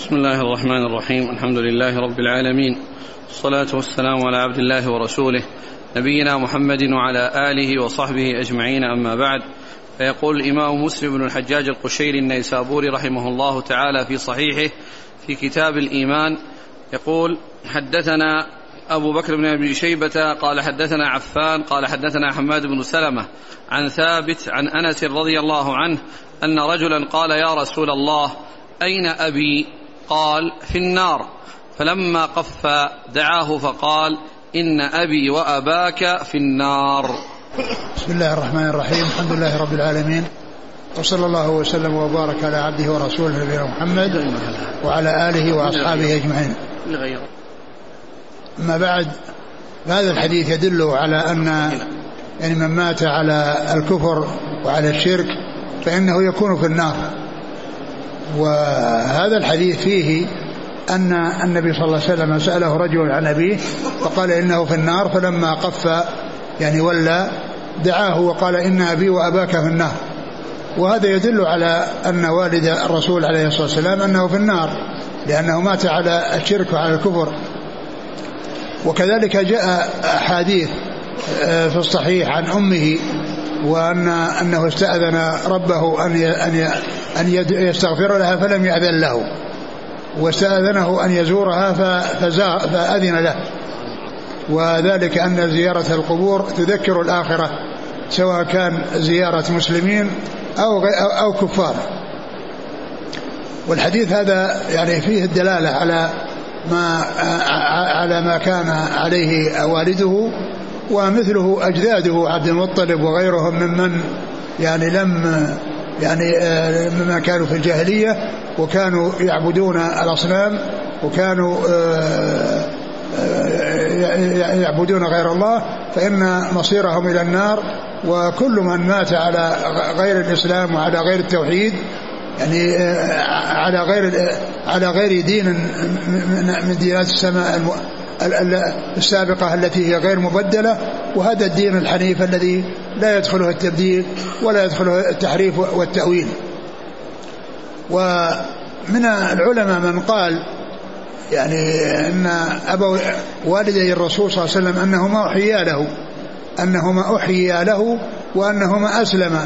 بسم الله الرحمن الرحيم. الحمد لله رب العالمين. والصلاة والسلام على عبد الله ورسوله نبينا محمد وعلى آله وصحبه أجمعين. أما بعد فيقول الإمام مسلم بن الحجاج القشيري النيسابوري رحمه الله تعالى في صحيحه في كتاب الإيمان يقول حدثنا أبو بكر بن أبي شيبة قال حدثنا عفان قال حدثنا حماد بن سلمة عن ثابت عن أنس رضي الله عنه أن رجلا قال يا رسول الله أين أبي؟ قال في النار. فلما قف دعاه فقال إن أبي وأباك في النار. بسم الله الرحمن الرحيم. الحمد لله رب العالمين. وصلى الله وسلم وبارك على عبده ورسوله نبينا محمد وعلى آله وأصحابه أجمعين. أما بعد هذا الحديث يدل على أن يعني من مات على الكفر وعلى الشرك فإنه يكون في النار. وهذا الحديث فيه أن النبي صلى الله عليه وسلم سأله رجل عن أبيه فقال إنه في النار فلما قف يعني ولى دعاه وقال إن أبي وأباك في النار. وهذا يدل على أن والد الرسول عليه الصلاة والسلام أنه في النار لأنه مات على الشرك وعلى الكفر. وكذلك جاء أحاديث آه، في الصحيح عن أمه وأن أنه استأذن ربه أن أن أن يستغفر لها فلم يأذن له. واستأذنه أن يزورها فأذن له. وذلك أن زيارة القبور تذكر الآخرة سواء كان زيارة مسلمين أو أو كفار. والحديث هذا يعني فيه الدلالة على ما على ما كان عليه والده ومثله أجداده عبد المطلب وغيرهم ممن يعني لم يعني آه، مما كانوا في الجاهلية وكانوا يعبدون الأصنام وكانوا آه، آه، يعبدون غير الله فإن مصيرهم إلى النار وكل من مات على غير الإسلام وعلى غير التوحيد يعني على غير على غير دين من دينات السماء السابقة التي هي غير مبدلة وهذا الدين الحنيف الذي لا يدخله التبديل ولا يدخله التحريف والتأويل. ومن العلماء من قال يعني أن أبو والدي الرسول صلى الله عليه وسلم أنهما أحيا له أنهما أحيا له وأنهما أسلما.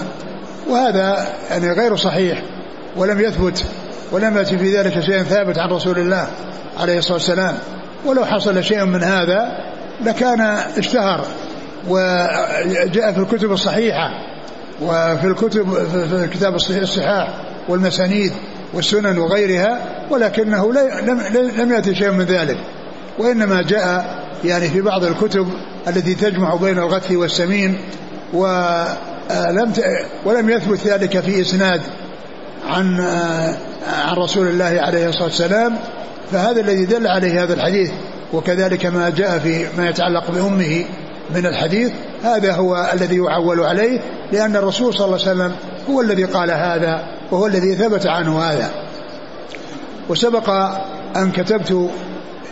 وهذا يعني غير صحيح ولم يثبت ولم يأتي في ذلك شيء ثابت عن رسول الله عليه الصلاة والسلام. ولو حصل شيء من هذا لكان اشتهر وجاء في الكتب الصحيحة وفي الكتب في كتاب الصحاح والمسانيد والسنن وغيرها ولكنه لم لم يأتي شيء من ذلك. وإنما جاء يعني في بعض الكتب التي تجمع بين الغث والسمين ولم ولم يثبت ذلك في إسناد عن عن رسول الله عليه الصلاة والسلام. فهذا الذي دل عليه هذا الحديث وكذلك ما جاء في ما يتعلق بأمه من الحديث هذا هو الذي يعول عليه لأن الرسول صلى الله عليه وسلم هو الذي قال هذا وهو الذي ثبت عنه هذا. وسبق أن كتبت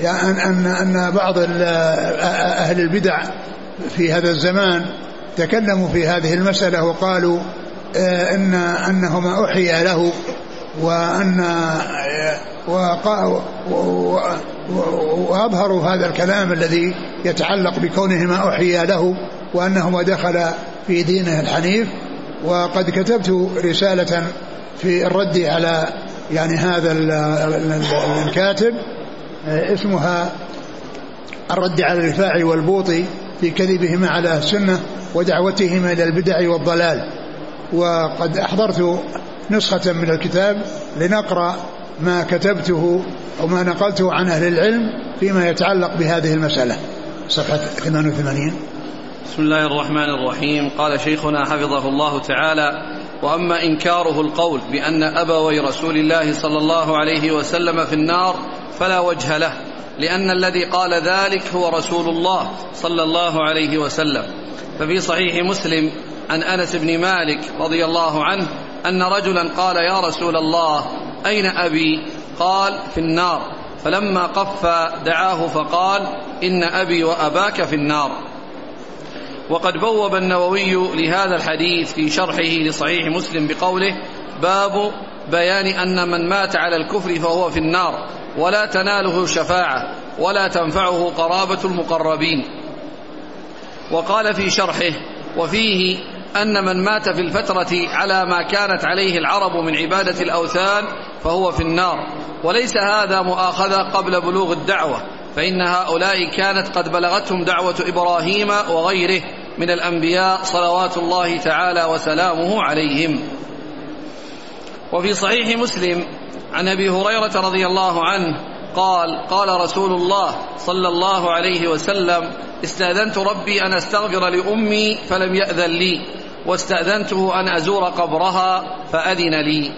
يعني أن, أن بعض أهل البدع في هذا الزمان تكلموا في هذه المسألة وقالوا آه، إن أنهما أحيا له. وأن وأظهروا هذا الكلام الذي يتعلق بكونهما أحيا له وأنهما دخل في دينه الحنيف. وقد كتبت رسالة في الرد على يعني هذا الكاتب اسمها الرد على الرفاعي والبوطي في كذبهما على السنة ودعوتهما إلى البدع والضلال. وقد أحضرت نسخة من الكتاب لنقرأ ما كتبته أو ما نقلته عن أهل العلم فيما يتعلق بهذه المسألة. صفحة 88 بسم الله الرحمن الرحيم. قال شيخنا حفظه الله تعالى وأما إنكاره القول بأن أبوي رسول الله صلى الله عليه وسلم في النار فلا وجه له لأن الذي قال ذلك هو رسول الله صلى الله عليه وسلم. ففي صحيح مسلم عن أنس بن مالك رضي الله عنه أن رجلا قال يا رسول الله أين أبي? قال في النار. فلما قف دعاه فقال إن أبي وأباك في النار. وقد بوب النووي لهذا الحديث في شرحه لصحيح مسلم بقوله باب بيان أن من مات على الكفر فهو في النار ولا تناله شفاعة ولا تنفعه قرابة المقربين. وقال في شرحه وفيه أن من مات في الفترة على ما كانت عليه العرب من عبادة الأوثان فهو في النار. وليس هذا مؤاخذة قبل بلوغ الدعوة فإن هؤلاء كانت قد بلغتهم دعوة إبراهيم وغيره من الأنبياء صلوات الله تعالى وسلامه عليهم. وفي صحيح مسلم عن أبي هريرة رضي الله عنه قال قال رسول الله صلى الله عليه وسلم استأذنت ربي أن أستغفر لأمي فلم يأذن لي. واستأذنته أن أزور قبرها فأذن لي.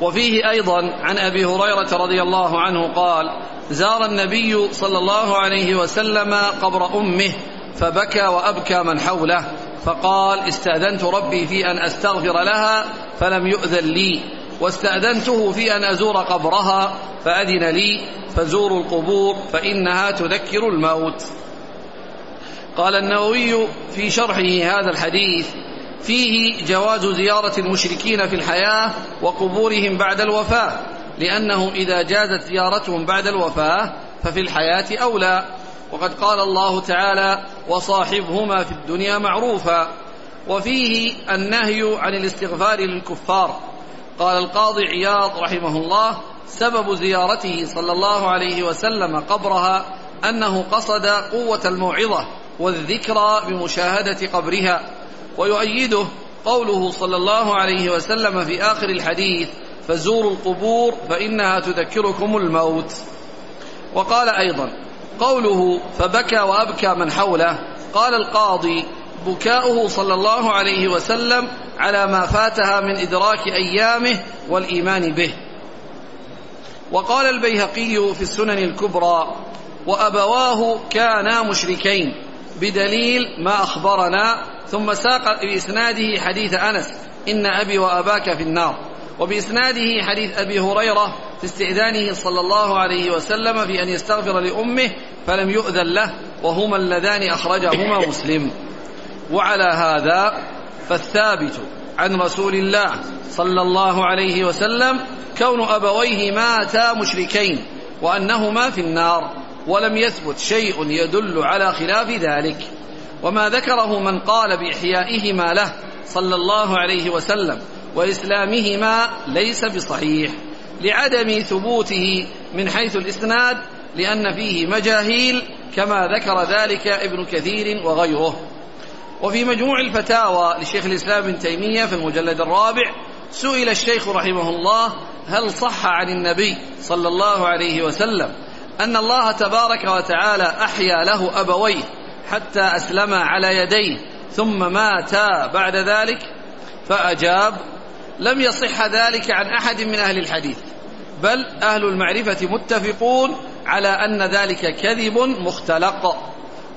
وفيه أيضا عن أبي هريرة رضي الله عنه قال زار النبي صلى الله عليه وسلم قبر أمه فبكى وأبكى من حوله فقال استأذنت ربي في أن أستغفر لها فلم يؤذن لي. واستأذنته في أن أزور قبرها فأذن لي. فزوروا القبور فإنها تذكر الموت. قال النووي في شرحه هذا الحديث فيه جواز زيارة المشركين في الحياة وقبورهم بعد الوفاة لأنه إذا جازت زيارتهم بعد الوفاة ففي الحياة أولى. وقد قال الله تعالى وصاحبهما في الدنيا معروفا. وفيه النهي عن الاستغفار للكفار. قال القاضي عياض رحمه الله سبب زيارته صلى الله عليه وسلم قبرها أنه قصد قوة الموعظة. والذكرى بمشاهدة قبرها ويؤيده قوله صلى الله عليه وسلم في آخر الحديث فزوروا القبور فإنها تذكركم الموت وقال أيضا قوله فبكى وأبكى من حوله قال القاضي بكاؤه صلى الله عليه وسلم على ما فاتها من إدراك أيامه والإيمان به وقال البيهقي في السنن الكبرى وأبواه كانا مشركين بدليل ما أخبرنا ثم ساق بإسناده حديث أنس إن أبي وأباك في النار. وبإسناده حديث أبي هريرة في استئذانه صلى الله عليه وسلم في أن يستغفر لأمه فلم يؤذن له وهما اللذان أخرجهما مسلم. وعلى هذا فالثابت عن رسول الله صلى الله عليه وسلم كون أبويه ماتا مشركين وأنهما في النار. ولم يثبت شيء يدل على خلاف ذلك. وما ذكره من قال بإحيائهما له صلى الله عليه وسلم وإسلامهما ليس بصحيح لعدم ثبوته من حيث الإسناد لأن فيه مجاهيل كما ذكر ذلك ابن كثير وغيره. وفي مجموع الفتاوى لشيخ الإسلام ابن تيمية في المجلد الرابع سئل الشيخ رحمه الله هل صح عن النبي صلى الله عليه وسلم أن الله تبارك وتعالى أحيا له أبويه حتى اسلما على يديه ثم ماتا بعد ذلك فأجاب لم يصح ذلك عن أحد من أهل الحديث بل أهل المعرفة متفقون على أن ذلك كذب مختلق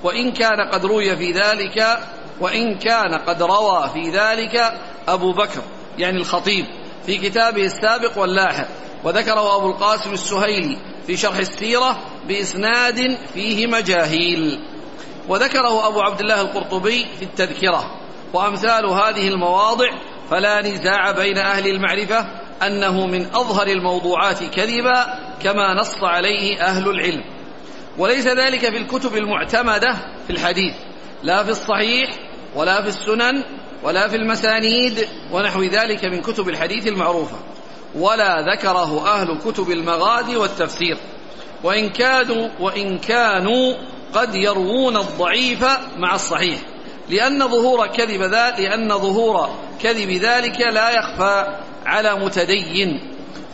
وإن كان قد روي في ذلك وإن كان قد روى في ذلك أبو بكر يعني الخطيب في كتابه السابق واللاحق وذكره أبو القاسم السهيلي في شرح السيرة بإسناد فيه مجاهيل. وذكره أبو عبد الله القرطبي في التذكرة. وأمثال هذه المواضع فلا نزاع بين أهل المعرفة أنه من أظهر الموضوعات كذبا كما نص عليه أهل العلم. وليس ذلك في الكتب المعتمدة في الحديث لا في الصحيح ولا في السنن ولا في المسانيد ونحو ذلك من كتب الحديث المعروفة. ولا ذكره أهل كتب المغازي والتفسير. وإن كانوا وإن كانوا قد يروون الضعيف مع الصحيح. لأن ظهور كذب ذلك لأن ظهور كذب ذلك لا يخفى على متدين.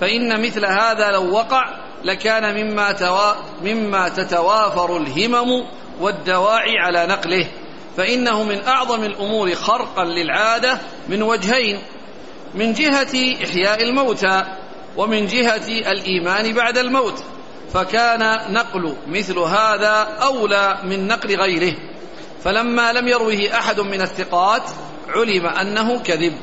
فإن مثل هذا لو وقع لكان مما توا مما تتوافر الهمم والدواعي على نقله. فإنه من أعظم الأمور خرقا للعادة من وجهين. من جهة إحياء الموتى ومن جهة الإيمان بعد الموت فكان نقل مثل هذا أولى من نقل غيره. فلما لم يروه أحد من الثقات علم أنه كذب.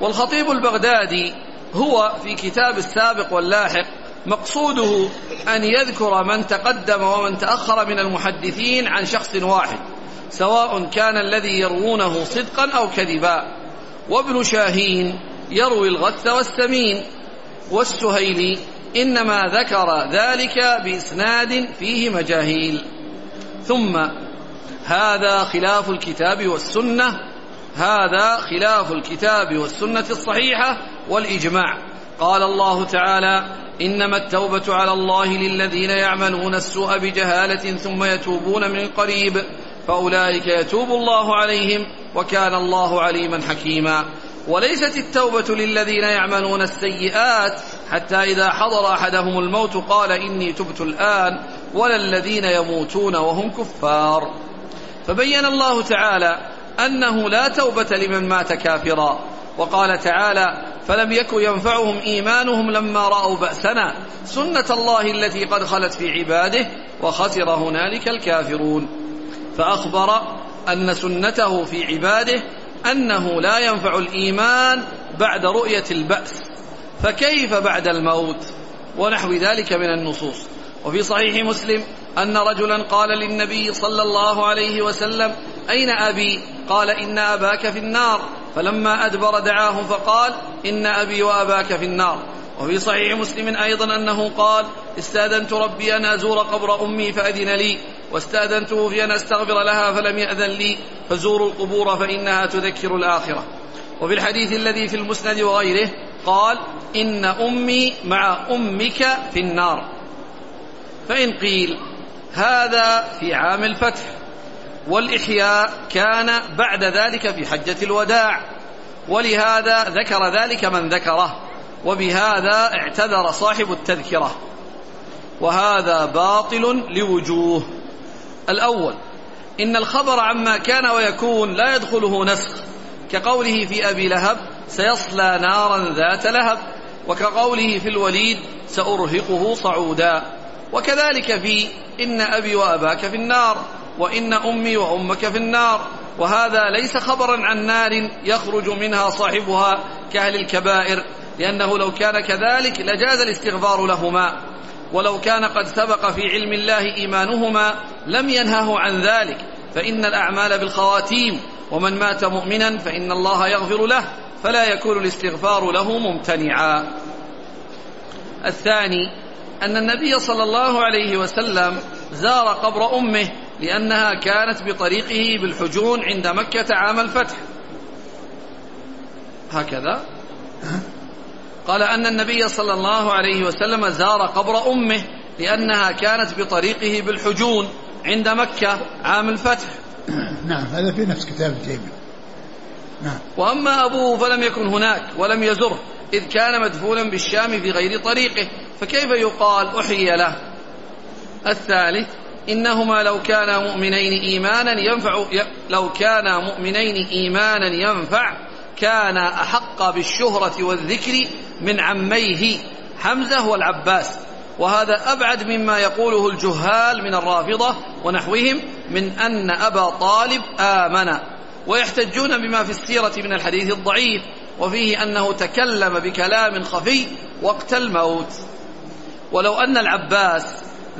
والخطيب البغدادي هو في كتاب السابق واللاحق مقصوده أن يذكر من تقدم ومن تأخر من المحدثين عن شخص واحد سواء كان الذي يروونه صدقا أو كذبا. وابن شاهين يروي الغث والسمين والسهيلي إنما ذكر ذلك بإسناد فيه مجاهيل. ثم هذا خلاف الكتاب والسنة هذا خلاف الكتاب والسنة الصحيحة والإجماع. قال الله تعالى إنما التوبة على الله للذين يعملون السوء بجهالة ثم يتوبون من قريب فأولئك يتوب الله عليهم وكان الله عليما حكيما. وليست التوبة للذين يعملون السيئات حتى إذا حضر أحدهم الموت قال إني تبت الآن ولا الذين يموتون وهم كفار. فبين الله تعالى أنه لا توبة لمن مات كافرا. وقال تعالى فلم يك ينفعهم إيمانهم لما رأوا بأسنا. سنة الله التي قد خلت في عباده وخسر هنالك الكافرون. فأخبر أن سنته في عباده أنه لا ينفع الإيمان بعد رؤية البأس. فكيف بعد الموت؟ ونحو ذلك من النصوص. وفي صحيح مسلم أن رجلا قال للنبي صلى الله عليه وسلم أين أبي؟ قال إن أباك في النار. فلما أدبر دعاه فقال إن أبي وأباك في النار. وفي صحيح مسلم أيضا أنه قال استأذنت ربي أن أزور قبر أمي فأذن لي. واستأذنته في أن أستغفر لها فلم يأذن لي فزوروا القبور فإنها تذكر الآخرة. وفي الحديث الذي في المسند وغيره قال إن أمي مع أمك في النار. فإن قيل هذا في عام الفتح. والإحياء كان بعد ذلك في حجة الوداع. ولهذا ذكر ذلك من ذكره. وبهذا اعتذر صاحب التذكرة. وهذا باطل لوجوه. الأول إن الخبر عما كان ويكون لا يدخله نسخ. كقوله في أبي لهب سيصلى نارا ذات لهب. وكقوله في الوليد سأرهقه صعودا. وكذلك في إن أبي وأباك في النار وإن أمي وأمك في النار. وهذا ليس خبرا عن نار يخرج منها صاحبها كأهل الكبائر لأنه لو كان كذلك لجاز الاستغفار لهما. ولو كان قد سبق في علم الله إيمانهما لم ينهه عن ذلك. فإن الأعمال بالخواتيم ومن مات مؤمنا فإن الله يغفر له فلا يكون الاستغفار له ممتنعا. الثاني أن النبي صلى الله عليه وسلم زار قبر أمه لأنها كانت بطريقه بالحجون عند مكة عام الفتح. هكذا. قال أن النبي صلى الله عليه وسلم زار قبر أمه لأنها كانت بطريقه بالحجون عند مكة عام الفتح. نعم هذا في نفس كتاب التيمي نعم. وأما أبوه فلم يكن هناك ولم يزره إذ كان مدفونا بالشام في غير طريقه فكيف يقال أحيي له؟ الثالث إنهما لو كانا مؤمنين إيمانا ينفع لو كانا مؤمنين إيمانا ينفع كان أحق بالشهرة والذكر من عميه حمزة والعباس. وهذا أبعد مما يقوله الجهال من الرافضة ونحوهم من أن أبا طالب آمن. ويحتجون بما في السيرة من الحديث الضعيف وفيه أنه تكلم بكلام خفي وقت الموت. ولو أن العباس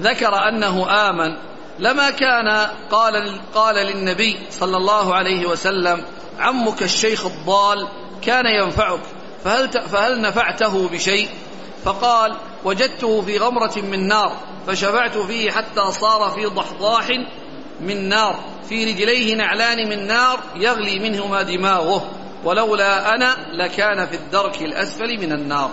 ذكر أنه آمن لما كان قال قال للنبي صلى الله عليه وسلم عمك الشيخ الضال كان ينفعك فهل فهل نفعته بشيء؟ فقال وجدته في غمرة من نار فشفعت فيه حتى صار في ضحضاح من نار في رجليه نعلان من نار يغلي منهما دماغه ولولا أنا لكان في الدرك الأسفل من النار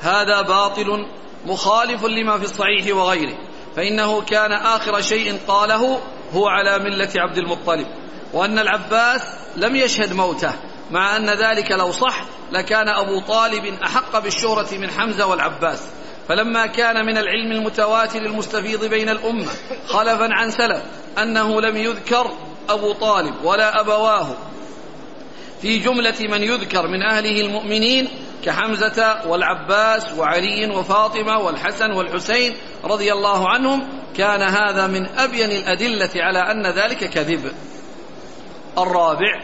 هذا باطل مخالف لما في الصحيح وغيره فإنه كان آخر شيء قاله هو على ملة عبد المطلب وأن العباس لم يشهد موته مع أن ذلك لو صح لكان أبو طالب أحق بالشهرة من حمزة والعباس. فلما كان من العلم المتواتر المستفيض بين الأمة خلفا عن سلف أنه لم يذكر أبو طالب ولا أبواه. في جملة من يذكر من أهله المؤمنين كحمزة والعباس وعلي وفاطمة والحسن والحسين رضي الله عنهم كان هذا من أبين الأدلة على أن ذلك كذب. الرابع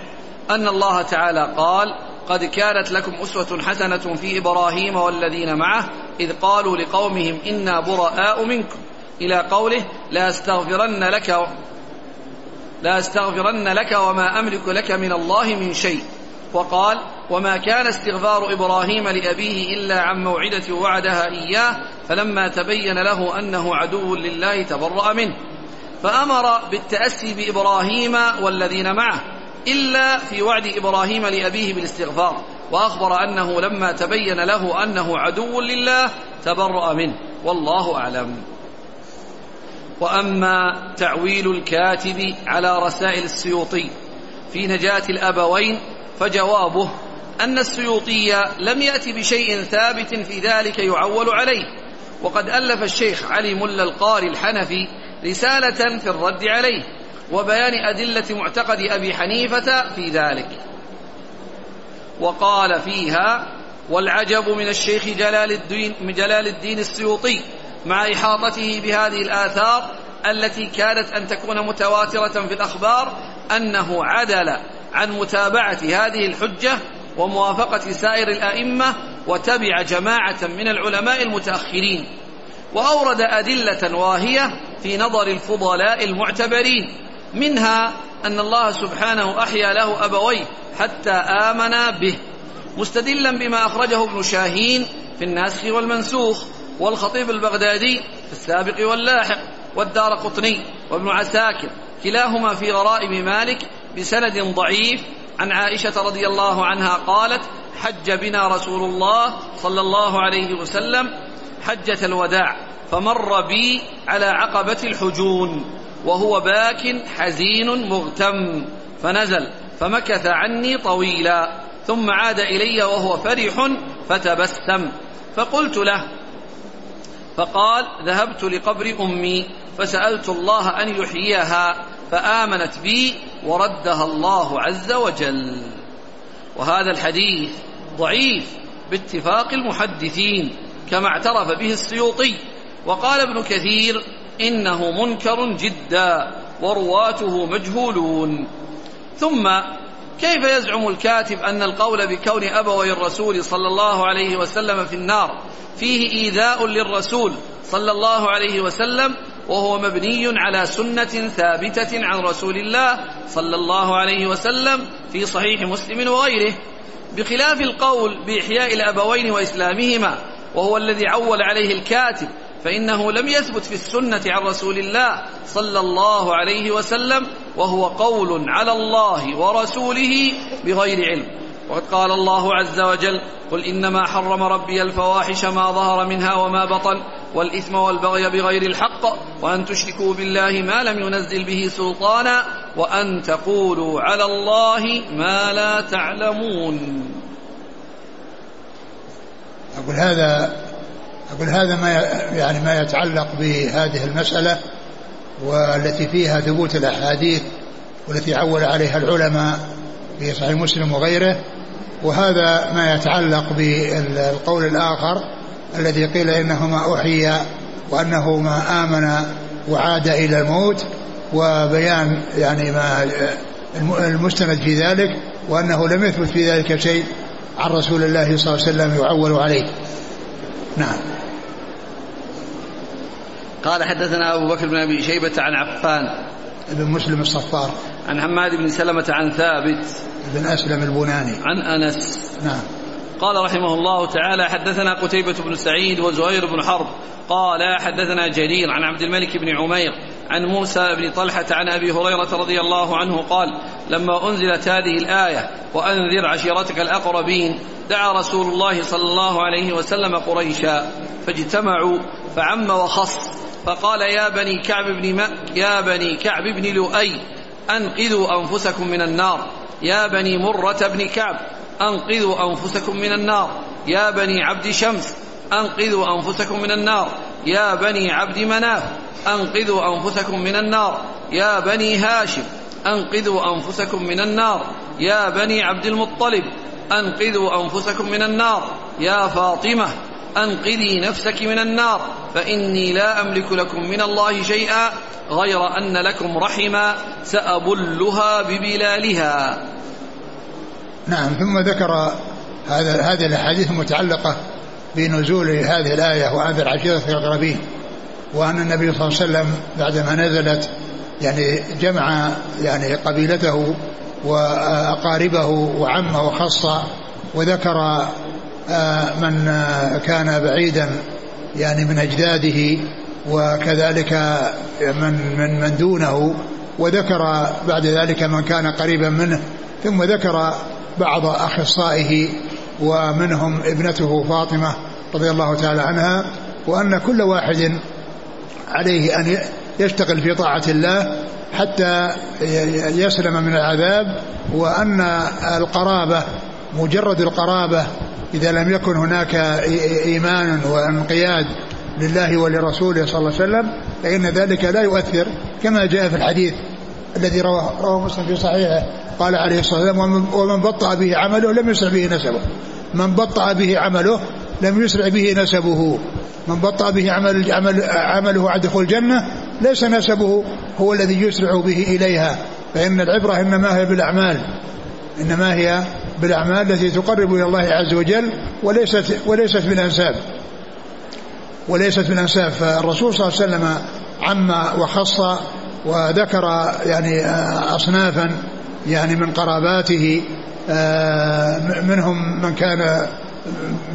أن الله تعالى قال قد كانت لكم أسوة حسنة في إبراهيم والذين معه إذ قالوا لقومهم إنا براء منكم. إلى قوله لا أستغفرن لك لا أستغفرن لك وما أملك لك من الله من شيء. وقال وما كان استغفار إبراهيم لأبيه إلا عن موعدة وعدها إياه فلما تبين له أنه عدو لله تبرأ منه. فأمر بالتأسي بإبراهيم والذين معه إلا في وعد إبراهيم لأبيه بالاستغفار. وأخبر أنه لما تبين له أنه عدو لله تبرأ منه. والله أعلم. وأما تعويل الكاتب على رسائل السيوطي في نجاة الأبوين فجوابه أن السيوطي لم يأتي بشيء ثابت في ذلك يعول عليه. وقد ألف الشيخ علي ملا القاري الحنفي رسالة في الرد عليه وبيان أدلة معتقد أبي حنيفة في ذلك. وقال فيها والعجب من الشيخ جلال الدين, جلال الدين السيوطي مع إحاطته بهذه الآثار التي كانت أن تكون متواترة في الأخبار أنه عدل عن متابعة هذه الحجة وموافقة سائر الأئمة وتبع جماعة من العلماء المتأخرين. وأورد أدلة واهية في نظر الفضلاء المعتبرين منها أن الله سبحانه أحيا له أبويه حتى آمنا به مستدلا بما أخرجه ابن شاهين في الناسخ والمنسوخ والخطيب البغدادي في السابق واللاحق والدار قطني وابن عساكر كلاهما في غرائب مالك بسند ضعيف عن عائشة رضي الله عنها قالت حج بنا رسول الله صلى الله عليه وسلم حجة الوداع فمر بي على عقبة الحجون وهو باك حزين مغتم فنزل فمكث عني طويلا ثم عاد إلي وهو فرح فتبسم فقلت له فقال ذهبت لقبر أمي فسألت الله أن يحييها فآمنت بي وردها الله عز وجل. وهذا الحديث ضعيف باتفاق المحدثين كما اعترف به السيوطي. وقال ابن كثير إنه منكر جدا ورواته مجهولون. ثم كيف يزعم الكاتب أن القول بكون أبوي الرسول صلى الله عليه وسلم في النار فيه إيذاء للرسول صلى الله عليه وسلم وهو مبني على سنة ثابتة عن رسول الله صلى الله عليه وسلم في صحيح مسلم وغيره. بخلاف القول بإحياء الأبوين وإسلامهما وهو الذي عول عليه الكاتب فإنه لم يثبت في السنة عن رسول الله صلى الله عليه وسلم وهو قول على الله ورسوله بغير علم. وقد قال الله عز وجل قل إنما حرم ربي الفواحش ما ظهر منها وما بطن والإثم والبغي بغير الحق وأن تشركوا بالله ما لم ينزل به سلطانا وأن تقولوا على الله ما لا تعلمون. أقول هذا أقول هذا ما يعني ما يتعلق بهذه المسألة والتي فيها ثبوت الأحاديث والتي عول عليها العلماء في صحيح مسلم وغيره وهذا ما يتعلق بالقول الآخر الذي قيل إنه ما أحيي وأنه ما آمن وعاد إلى الموت وبيان يعني ما المستند في ذلك وأنه لم يثبت في ذلك شيء عن رسول الله صلى الله عليه وسلم يعول عليه. نعم. قال حدثنا أبو بكر بن أبي شيبة عن عفان ابن مسلم الصفار. عن حماد بن سلمة عن ثابت بن أسلم البناني. عن أنس. نعم. قال رحمه الله تعالى حدثنا قتيبة بن سعيد وزهير بن حرب. قال حدثنا جرير عن عبد الملك بن عمير عن موسى بن طلحة عن أبي هريرة رضي الله عنه قال لما أنزلت هذه الآية وأنذر عشيرتك الأقربين دعا رسول الله صلى الله عليه وسلم قريشا فاجتمعوا فعم وخص فقال يا بني كعب بن يا بني كعب بن لؤي أنقذوا أنفسكم من النار. يا بني مرة بن كعب أنقذوا أنفسكم من النار. يا بني عبد شمس أنقذوا أنفسكم من النار. يا بني عبد مناف أنقذوا أنفسكم من النار. يا بني هاشم أنقذوا أنفسكم من النار. يا بني عبد المطلب أنقذوا أنفسكم من النار. يا فاطمة أنقذي نفسك من النار. فإني لا أملك لكم من الله شيئا غير أن لكم رحما سأبلها ببلالها. نعم ثم ذكر هذا هذه الأحاديث المتعلقة بنزول هذه الآية وانذر عشيرتك الأقربين وأن النبي صلى الله عليه وسلم بعدما نزلت يعني جمع يعني قبيلته وأقاربه وعمه وخص وذكر آه، من كان بعيدا يعني من أجداده وكذلك من من من دونه وذكر بعد ذلك من كان قريبا منه ثم ذكر بعض أخصائه ومنهم ابنته فاطمة رضي الله تعالى عنها وأن كل واحد عليه أن يشتغل في طاعة الله حتى يسلم من العذاب وأن القرابة مجرد القرابة إذا لم يكن هناك إيمان وانقياد لله ولرسوله صلى الله عليه وسلم فإن ذلك لا يؤثر كما جاء في الحديث. الذي رواه, رواه مسلم في صحيحه قال عليه الصلاة والسلام ومن بطأ به عمله لم يسرع به نسبه. من بطأ به عمله لم يسرع به نسبه. من بطأ به عمل عمل عمله عن دخول الجنة ليس نسبه هو الذي يسرع به إليها. فإن العبرة إنما هي بالأعمال. إنما هي بالأعمال التي تقرب إلى الله عز وجل وليست وليست بالأنساب وليست بالأنساب فالرسول صلى الله عليه وسلم عم وخص وذكر يعني أصنافا يعني من قراباته آه، منهم من كان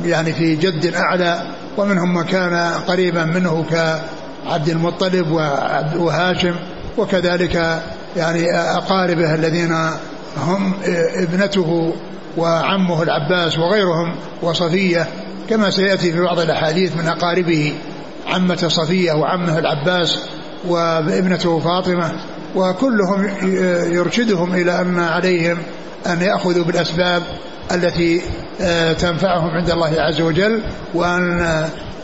يعني في جد أعلى ومنهم من كان قريبا منه كعبد المطلب وهاشم وكذلك يعني أقاربه الذين هم ابنته وعمه العباس وغيرهم وصفية كما سيأتي في بعض الأحاديث من أقاربه عمة صفية وعمه العباس وابنته فاطمة وكلهم يرشدهم إلى أن عليهم أن يأخذوا بالأسباب التي آه، تنفعهم عند الله عز وجل وأن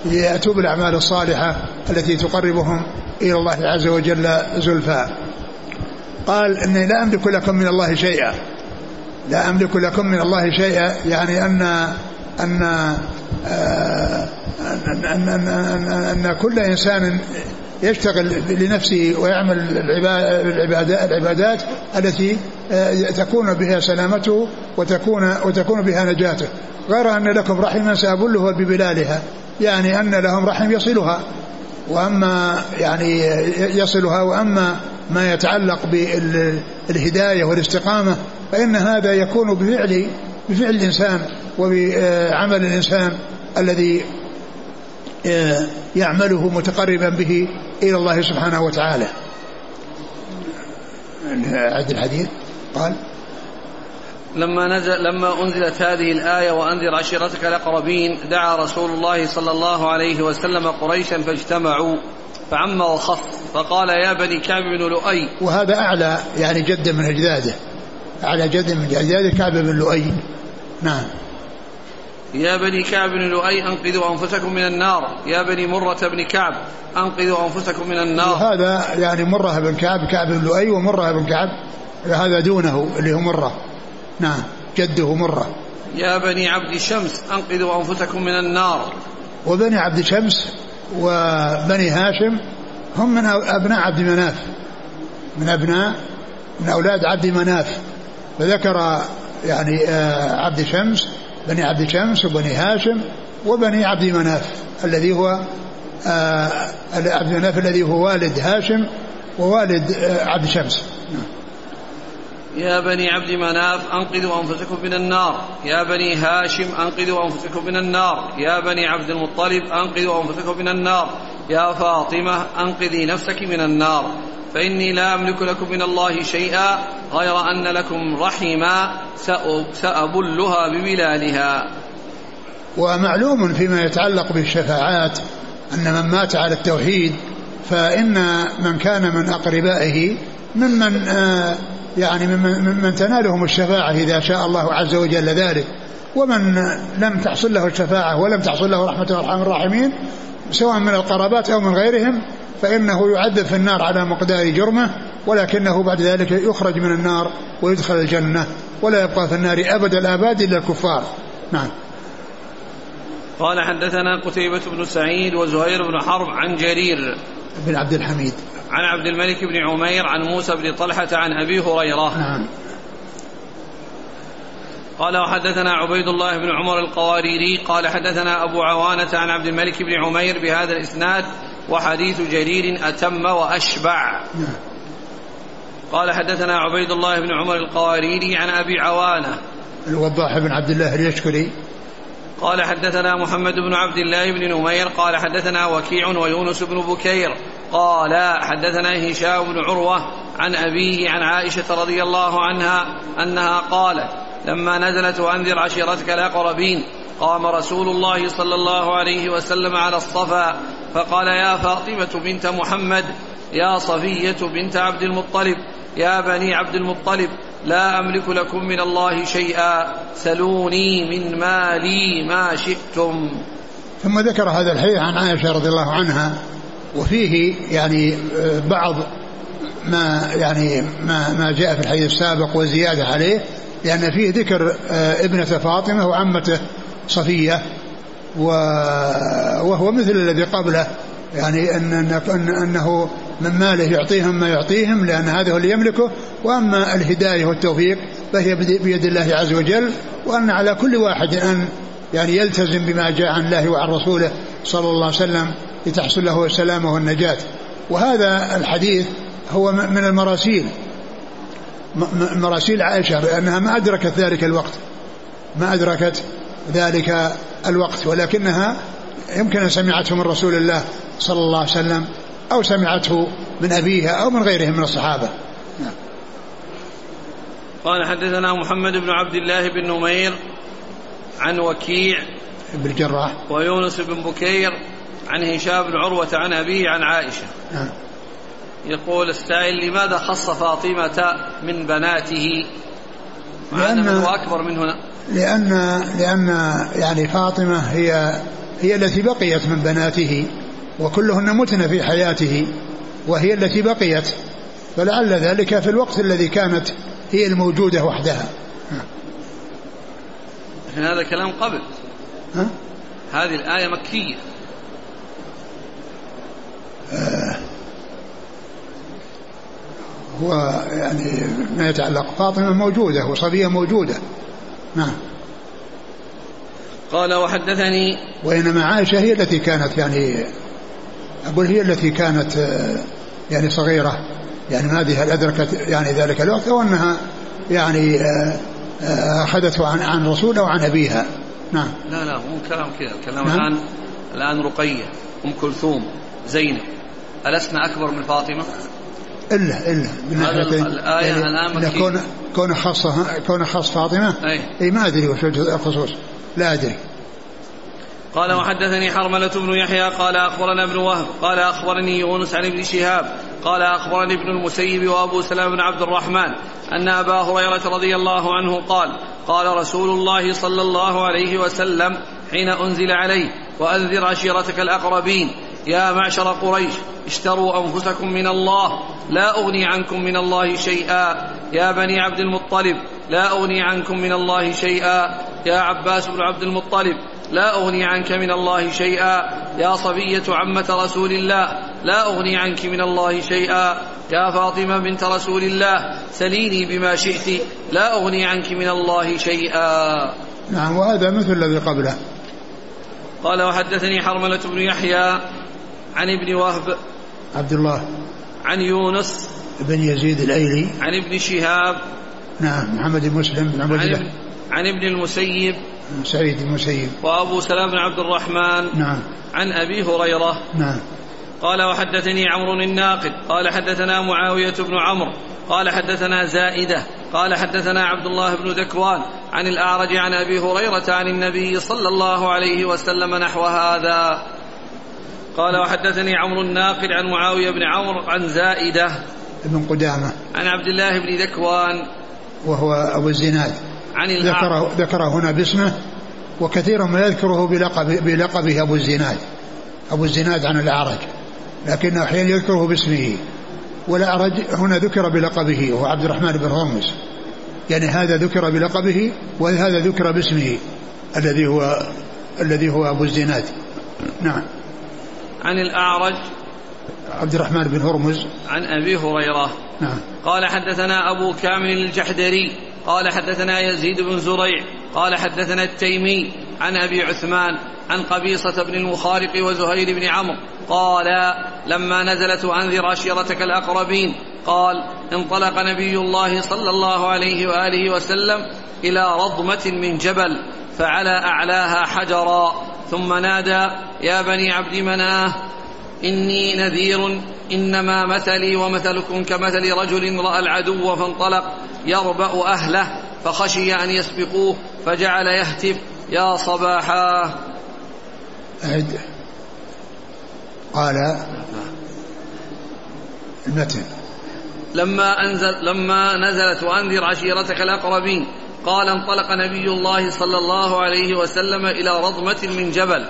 يأتوا بالأعمال الصالحة التي تقربهم إلى الله عز وجل زلفى. قال إني لا أملك لكم من الله شيئا. لا أملك لكم من الله شيئا يعني أن أن آه، أن, أن, أن, أن, أن كل إنسان يشتغل لنفسه ويعمل العبادات التي آه، تكون بها سلامته وتكون وتكون بها نجاته. غير أن لكم رحما سأبلها ببلالها يعني أن لهم رحم يصلها. وأما يعني يصلها وأما ما يتعلق بالهداية والاستقامة فإن هذا يكون بفعل بفعل الإنسان وبعمل الإنسان الذي يعمله متقربا به إلى الله سبحانه وتعالى. عد الحديث قال لما نزل لما أنزلت هذه الآية وأنذر عشيرتك الأقربين دعا رسول الله صلى الله عليه وسلم قريشا فاجتمعوا فعم وخف فقال يا بني كعب بن لؤي. وهذا أعلى يعني جد من أجداده. أعلى جد من أجداده كعب بن لؤي. نعم. يا بني كعب بن لؤي أنقذوا أنفسكم من النار. يا بني مرة بن كعب أنقذوا أنفسكم من النار. هذا يعني مرة بن كعب كعب بن لؤي ومرة بن كعب. هذا دونه اللي هو مرة. نعم جده مرة. يا بني عبد شمس أنقذوا أنفسكم من النار. وبني عبد شمس وبني هاشم هم من أبناء عبد مناف. من أبناء من أولاد عبد مناف. فذكر يعني آه، عبد شمس بني عبد شمس وبني هاشم وبني عبد مناف الذي هو آه عبد مناف الذي هو والد هاشم ووالد آه عبد شمس يا بني عبد مناف أنقذوا أنفسكم من النار. يا بني هاشم أنقذوا أنفسكم من النار. يا بني عبد المطلب أنقذوا أنفسكم من النار. يا فاطمة أنقذي نفسك من النار. فإني لا أملك لكم من الله شيئا غير أن لكم رحما سأبلها ببلالها. ومعلوم فيما يتعلق بالشفاعات أن من مات على التوحيد فإن من كان من أقربائه ممن آه، يعني ممن من تنالهم الشفاعة إذا شاء الله عز وجل ذلك. ومن لم تحصل له الشفاعة ولم تحصل له رحمة الرحمن الراحمين سواء من القرابات أو من غيرهم فإنه يعذب في النار على مقدار جرمه ولكنه بعد ذلك يخرج من النار ويدخل الجنة ولا يبقى في النار أبد الآباد إلا الكفار. نعم. قال حدثنا قتيبة بن سعيد وزهير بن حرب عن جرير بن عبد الحميد. عن عبد الملك بن عمير عن موسى بن طلحة عن أبي هريرة. نعم. قال وحدثنا عبيد الله بن عمر القواريري قال حدثنا أبو عوانة عن عبد الملك بن عمير بهذا الإسناد وحديث جرير أتم وأشبع. نعم. قال حدثنا عبيد الله بن عمر القواريري عن أبي عوانة. الوضاح بن عبد الله اليشكري. قال حدثنا محمد بن عبد الله بن نمير. قال حدثنا وكيع ويونس بن بكير. قال حدثنا هشام بن عروة عن أبيه عن عائشة رضي الله عنها أنها قالت لما نزلت وأنذر عشيرتك الأقربين. قام رسول الله صلى الله عليه وسلم على الصفا فقال يا فاطمة بنت محمد يا صفية بنت عبد المطلب يا بني عبد المطلب لا أملك لكم من الله شيئا سلوني من مالي ما شئتم. ثم ذكر هذا الحديث عن عائشة رضي الله عنها وفيه يعني آه، بعض ما يعني ما ما جاء في الحديث السابق وزيادة عليه لأن فيه ذكر آه، ابنة فاطمة وعمته. صفية وهو مثل الذي قبله. يعني أن أن أنه من ماله يعطيهم ما يعطيهم لأن هذا هو اللي يملكه. وأما الهداية والتوفيق فهي بيد الله عز وجل. وأن على كل واحد أن يعني يلتزم بما جاء عن الله وعن رسوله صلى الله عليه وسلم لتحصل له السلامة والنجاة. وهذا الحديث هو من المراسيل. مراسيل عائشة لأنها ما أدركت ذلك الوقت. ما أدركت ذلك الوقت ولكنها يمكن أن سمعته من رسول الله صلى الله عليه وسلم أو سمعته من أبيها أو من غيرهم من الصحابة نعم. قال حدثنا محمد بن عبد الله بن نمير عن وكيع بن الجراح ويونس بن بكير عن هشام بن عروة عن أبيه عن عائشة نعم. يقول السائل لماذا خص فاطمة من بناته مع أنه أكبر من هنا لأن لأن يعني فاطمة هي هي التي بقيت من بناته وكلهن متن في حياته وهي التي بقيت فلعل ذلك في الوقت الذي كانت هي الموجودة وحدها. لكن هذا كلام قبل. ها؟ هذه الآية مكية. آه هو يعني ما يتعلق فاطمة موجودة وصبية موجودة. نعم. قال وحدثني وإنما عائشة هي التي كانت يعني أقول هي التي كانت آه، يعني صغيرة. يعني ما هذه أدركت يعني ذلك الوقت أو أنها يعني آه، آه، أخذته عن عن رسول أو عن أبيها. نعم. لا لا مو كلام كذا. الكلام نعم. الآن الآن رقية أم كلثوم زينب. ألسنا أكبر من فاطمة؟ إلا إلا من هذا الآية يعني الآن كون كون خاصة كون خاص فاطمة أي, أي ما أدري وش الخصوص. لا أدري. قال وحدثني حرملة بن يحيى قال أخبرنا ابن وهب قال أخبرني يونس عن ابن شهاب قال أخبرني ابن المسيب وأبو سلام بن عبد الرحمن أن أبا هريرة رضي الله عنه قال قال رسول الله صلى الله عليه وسلم حين أنزل عليه وأنذر عشيرتك الأقربين يا معشر قريش اشتروا أنفسكم من الله. لا أغني عنكم من الله شيئا. يا بني عبد المطلب لا أغني عنكم من الله شيئا. يا عباس بن عبد المطلب لا أغني عنك من الله شيئا. يا صبية عمة رسول الله لا أغني عنك من الله شيئا. يا فاطمة بنت رسول الله سليني بما شئت لا أغني عنك من الله شيئا. نعم وهذا مثل الذي قبله. قال وحدثني حرملة بن يحيى عن ابن وهب عبد الله عن يونس بن يزيد الأيلي. عن ابن شهاب نعم محمد بن مسلم بن عبد الله. عن ابن المسيب سعيد المسيب. وأبو سلام بن عبد الرحمن نعم. عن أبي هريرة نعم. قال وحدثني عمرو الناقد. قال حدثنا معاوية بن عمرو. قال حدثنا زائدة. قال حدثنا عبد الله بن ذكوان عن الأعرج عن أبي هريرة عن النبي صلى الله عليه وسلم نحو هذا. قال وحدثني عمرو الناقد عن معاوية بن عمرو عن زائدة بن قدامة. عن عبد الله بن ذكوان وهو أبو الزناد. عن ذكره, ذكره هنا باسمه وكثيرا ما يذكره بلقب بلقبه أبو الزناد. أبو الزناد عن الأعرج. لكنه أحيانا يذكره باسمه. والأعرج هنا ذكر بلقبه وهو عبد الرحمن بن هرمز يعني هذا ذكر بلقبه وهذا ذكر باسمه الذي هو الذي هو أبو الزناد. نعم. عن الأعرج عبد الرحمن بن هرمز. عن أبي هريرة. نعم. قال حدثنا أبو كامل الجحدري. قال حدثنا يزيد بن زريع. قال حدثنا التيمي عن أبي عثمان عن قبيصة بن المخارق وزهير بن عمرو. قال لما نزلت وأنذر عشيرتك الأقربين. قال انطلق نبي الله صلى الله عليه وآله وسلم إلى رضمة من جبل. فعلى أعلاها حجرا ثم نادى يا بني عبد مناة إني نذير إنما مثلي ومثلكم كمثل رجل رأى العدو فانطلق يربأ أهله فخشي أن يسبقوه فجعل يهتف يا صباحا. أعد. قال المتن. لما أنزل لما نزلت وأنذر عشيرتك الأقربين قال انطلق نبي الله صلى الله عليه وسلم إلى رضمة من جبل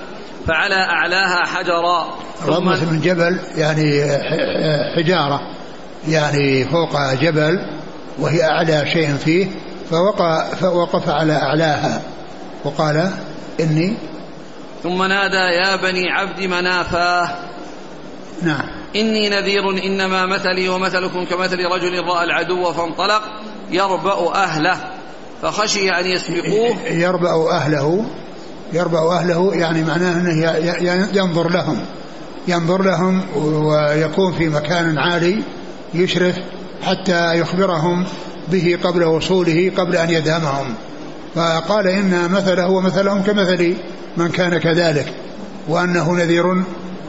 فعلى أعلاها حجرا. رضمة من جبل يعني حجارة يعني فوق جبل وهي أعلى شيء فيه فوقف, فوقف على أعلاها. وقال إني ثم نادى يا بني عبد منافاه نعم. إني نذير إنما مثلي ومثلكم كمثل رجل رأى العدو فانطلق يربأ أهله. فخشي أن يسبقوه. يربأ أهله. يربأ أهله يعني معناه أنه ينظر لهم. ينظر لهم ويكون في مكان عالي يشرف حتى يخبرهم به قبل وصوله قبل أن يدهمهم. فقال إن مثله ومثلهم كمثل من كان كذلك. وأنه نذير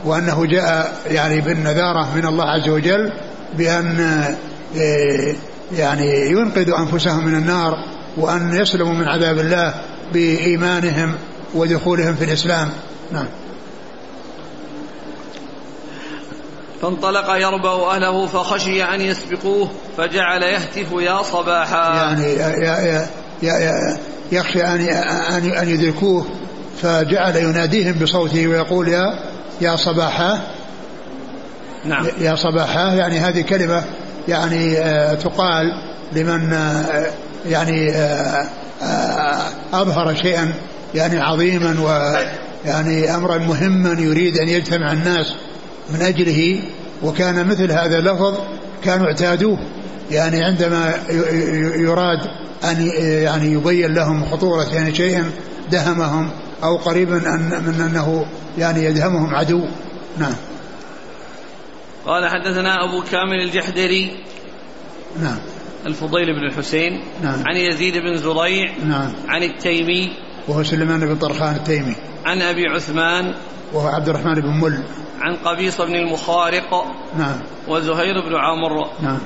وأنه جاء يعني بالنذارة من الله عز وجل بأن آه، يعني ينقذ أنفسهم من النار. وأن يسلموا من عذاب الله بإيمانهم ودخولهم في الإسلام. نعم. فانطلق يربأ أهله فخشي أن يسبقوه فجعل يهتف يا صباحا. يعني يا يا يا يخشى أن أن يدركوه فجعل يناديهم بصوته ويقول يا يا صباحا. نعم. يا صباحا. يعني هذه كلمة يعني آه، تقال لمن آه، يعني آه، أظهر شيئا يعني عظيما ويعني أمرا مهما يريد أن يجتمع الناس من أجله وكان مثل هذا اللفظ كانوا اعتادوه. يعني عندما يراد أن يعني يبين لهم خطورة يعني شيء دهمهم أو قريبا من أنه يعني يدهمهم عدو. نعم. قال حدثنا أبو كامل الجحدري. نعم. الفضيل بن الحسين نعم. عن يزيد بن زريع نعم. عن التيمي وهو سليمان بن طرخان التيمي. عن أبي عثمان وهو عبد الرحمن بن مل. عن قبيص بن المخارق نعم. وزهير بن عمرو. نعم.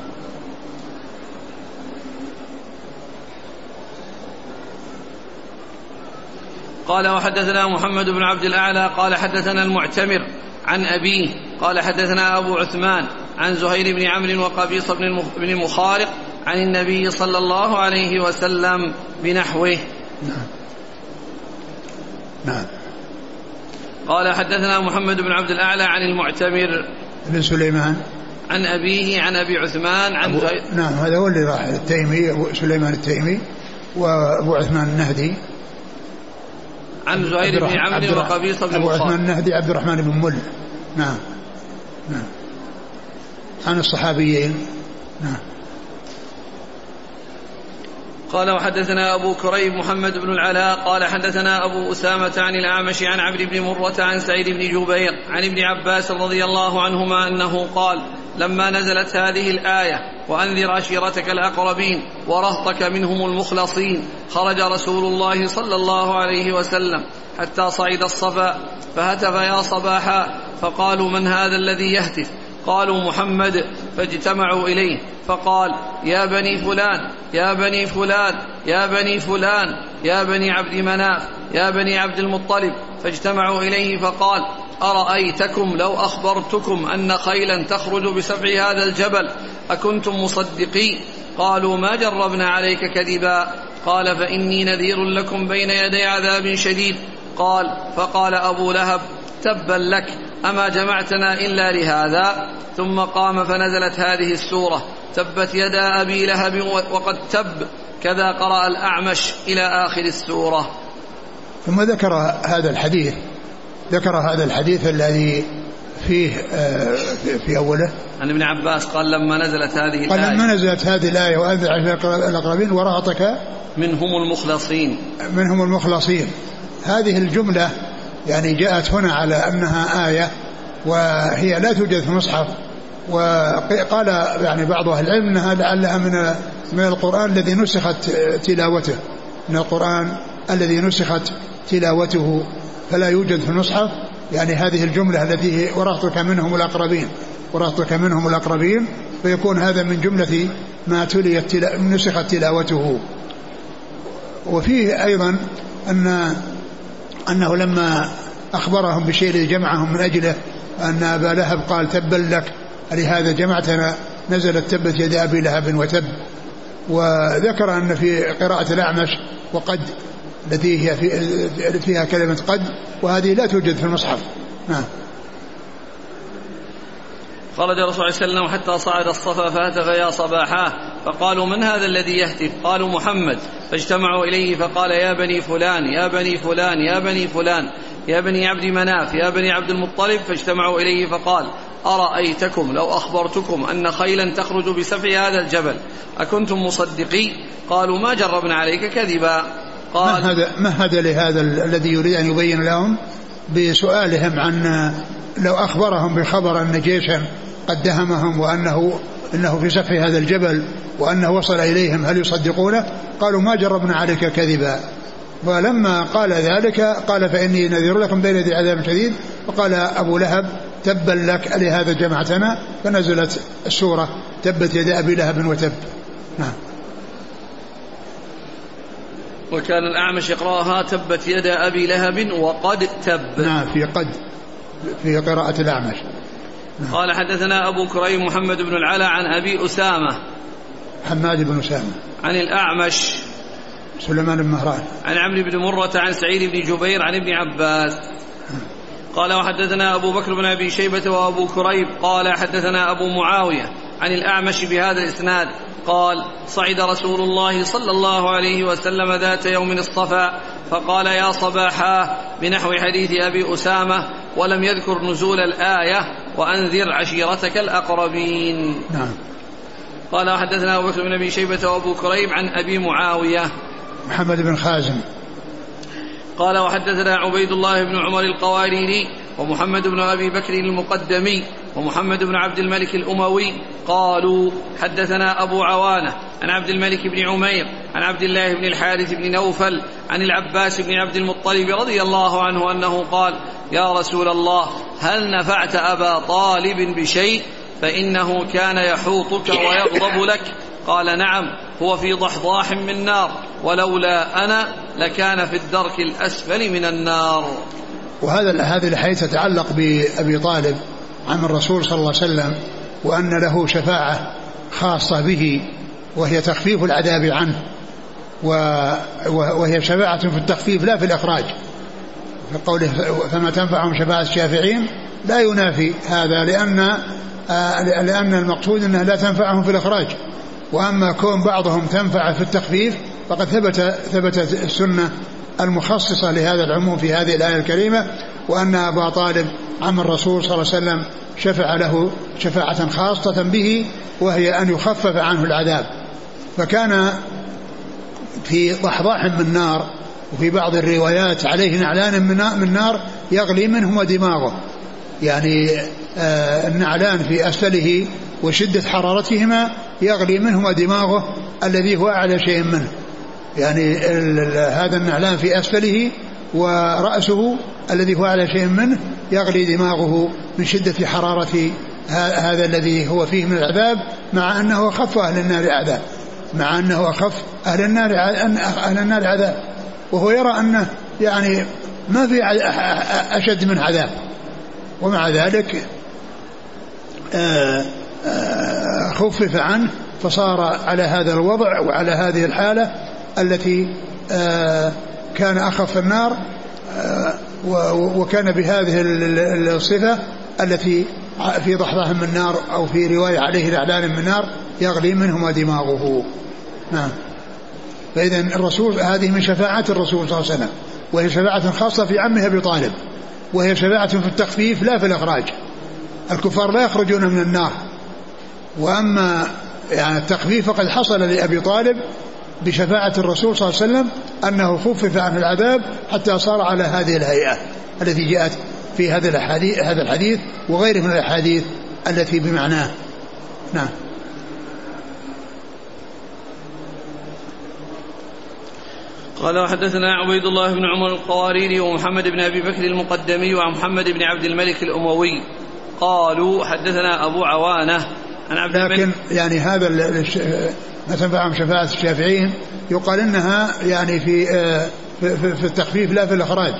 قال وحدثنا محمد بن عبد الأعلى قال حدثنا المعتمر عن أبيه قال حدثنا أبو عثمان عن زهير بن عمرو وقبيص بن مخارق عن النبي صلى الله عليه وسلم بنحوه. نعم. نعم. قال حدثنا محمد بن عبد الأعلى عن المعتمر بن سليمان. عن أبيه عن أبي عثمان عن أبو نعم هذا هو اللي راح التيمي أبو سليمان التيمي وأبو عثمان النهدي. عن زهير بن عمرو وقبيصة بن أبو عثمان النهدي عبد الرحمن بن مل. نعم. نعم. عن الصحابيين. نعم. قال وحدثنا أبو كريب محمد بن العلاء قال حدثنا أبو أسامة عن الأعمش عن عبد بن مرة عن سعيد بن جبير عن ابن عباس رضي الله عنهما أنه قال لما نزلت هذه الآية وأنذر عشيرتك الأقربين ورهطك منهم المخلصين خرج رسول الله صلى الله عليه وسلم حتى صعد الصفا فهتف يا صباحا فقالوا من هذا الذي يهتف قالوا محمد فاجتمعوا إليه فقال يا بني فلان يا بني فلان يا بني فلان يا بني عبد مناف يا بني عبد المطلب. فاجتمعوا إليه فقال أرأيتكم لو أخبرتكم أن خيلا تخرج بسبع هذا الجبل أكنتم مصدقين؟ قالوا ما جربنا عليك كذبا. قال فإني نذير لكم بين يدي عذاب شديد. قال فقال أبو لهب تبا لك. أما جمعتنا إلا لهذا ثم قام فنزلت هذه السورة تبت يدا أبي لهب وقد تب كذا قرأ الأعمش إلى آخر السورة. ثم ذكر هذا الحديث ذكر هذا الحديث الذي فيه آه، في أوله. عن ابن عباس قال لما نزلت هذه الآية قال لما نزلت هذه الآية وأنذر الأقربين ورهطك منهم المخلصين. منهم المخلصين. هذه الجملة يعني جاءت هنا على أنها آية وهي لا توجد في المصحف وقال يعني بعض أهل العلم أنها لعلها من من القرآن الذي نسخت تلاوته من القرآن الذي نسخت تلاوته فلا يوجد في المصحف. يعني هذه الجملة التي ورثتك منهم الأقربين ورثتك منهم الأقربين فيكون هذا من جملة ما تليت نسخت تلاوته. وفيه أيضا أن أنه لما أخبرهم بشيء الذي جمعهم من أجله أن أبا لهب قال تبا لك لهذا جمعتنا نزلت تبت يد أبي لهب وتب. وذكر أن في قراءة الأعمش وقد التي هي في فيها كلمة قد وهذه لا توجد في المصحف. نعم. خرج الرسول صلى الله عليه وسلم حتى صعد الصفا فهتف يا صباحاه فقالوا من هذا الذي يهتف؟ قالوا محمد. فاجتمعوا إليه فقال يا بني فلان يا بني فلان يا بني فلان يا بني عبد مناف يا بني عبد المطلب. فاجتمعوا إليه فقال أرأيتكم لو أخبرتكم أن خيلا تخرج بسفع هذا الجبل أكنتم مصدقي؟ قالوا ما جربنا عليك كذبا. قال ما هذا ما هذا لهذا الذي يريد أن يبين لهم؟ بسؤالهم عن لو أخبرهم بخبر أن جيشا قد دهمهم وأنه إنه في سفح هذا الجبل وأنه وصل إليهم هل يصدقونه؟ قالوا ما جربنا عليك كذبا. فلما قال ذلك قال فإني نذير لكم بين يدي عذاب شديد. وقال أبو لهب تبا لك لهذا جمعتنا فنزلت السورة تبت يد أبي لهب وتب. نعم. وكان الأعمش يقرأها تبت يد أبي لهب وقد تب. نعم في قد في قراءة الأعمش. نعم. قال حدثنا أبو كريم محمد بن العلا عن أبي أسامة. حماد بن أسامة. عن الأعمش. سليمان بن مهران. عن عمرو بن مرة عن سعيد بن جبير عن ابن عباس. قال وحدثنا أبو بكر بن أبي شيبة وأبو كريب. قال حدثنا أبو معاوية عن الأعمش بهذا الإسناد. قال صعد رسول الله صلى الله عليه وسلم ذات يوم الصفا فقال يا صباحا بنحو حديث أبي أسامة ولم يذكر نزول الآية وأنذر عشيرتك الأقربين. نعم. قال حدثنا أبو بكر بن أبي شيبة وأبو كريب عن أبي معاوية. محمد بن خازم. قال وحدثنا عبيد الله بن عمر القواريري ومحمد بن أبي بكر المقدمي ومحمد بن عبد الملك الأموي قالوا حدثنا أبو عوانة عن عبد الملك بن عمير عن عبد الله بن الحارث بن نوفل عن العباس بن عبد المطلب رضي الله عنه أنه قال يا رسول الله هل نفعت أبا طالب بشيء؟ فإنه كان يحوطك ويغضب لك. قال نعم هو في ضحضاح من نار ولولا أنا لكان في الدرك الأسفل من النار. وهذا هذه الحديث تتعلق بأبي طالب عن الرسول صلى الله عليه وسلم وأن له شفاعة خاصة به وهي تخفيف العذاب عنه وهي شفاعة في التخفيف لا في الإخراج. في قوله فما تنفعهم شفاعة الشافعين لا ينافي هذا لأن آه، لأن المقصود أنها لا تنفعهم في الإخراج. وأما كون بعضهم تنفع في التخفيف فقد ثبت ثبتت السنة المخصصة لهذا العموم في هذه الآية الكريمة وأن أبا طالب عم الرسول صلى الله عليه وسلم شفع له شفاعة خاصة به وهي أن يخفف عنه العذاب. فكان في ضحضاح من نار وفي بعض الروايات عليه نعلان من نار يغلي منهما دماغه يعني آه، النعلان في أسفله وشدة حرارتهما يغلي منهما دماغه الذي هو أعلى شيء منه. يعني هذا النعلان في أسفله ورأسه الذي هو أعلى شيء منه يغلي دماغه من شدة حرارة هذا الذي هو فيه من العذاب مع أنه أخف أهل النار عذاب. مع أنه أخف أهل النار أهل النار عذاب. وهو يرى أنه يعني ما في أشد من عذاب. ومع ذلك آه، آه، خفف عنه فصار على هذا الوضع وعلى هذه الحالة التي آه، كان أخف النار وكان بهذه الصفة التي في ضحضة من نار أو في رواية عليه الإعلان من نار يغلي منهما دماغه. نعم. فإذا الرسول هذه من شفاعات الرسول صلى الله عليه وسلم وهي شفاعة خاصة في عمه أبي طالب وهي شفاعة في التخفيف لا في الإخراج. الكفار لا يخرجون من النار. وأما يعني التخفيف فقد حصل لأبي طالب بشفاعة الرسول صلى الله عليه وسلم أنه خفف عنه العذاب حتى صار على هذه الهيئة التي جاءت في هذا الحديث هذا الحديث وغيره من الأحاديث التي بمعناه. نعم. قال وحدثنا عبيد الله بن عمر القواريري ومحمد بن أبي بكر المقدمي وعن محمد بن عبد الملك الأموي. قالوا حدثنا أبو عوانة عن عبد لكن الملك يعني هذا ما تنفعهم شفاعة الشافعين يقال إنها يعني في آه، في, في التخفيف لا في الإخراج.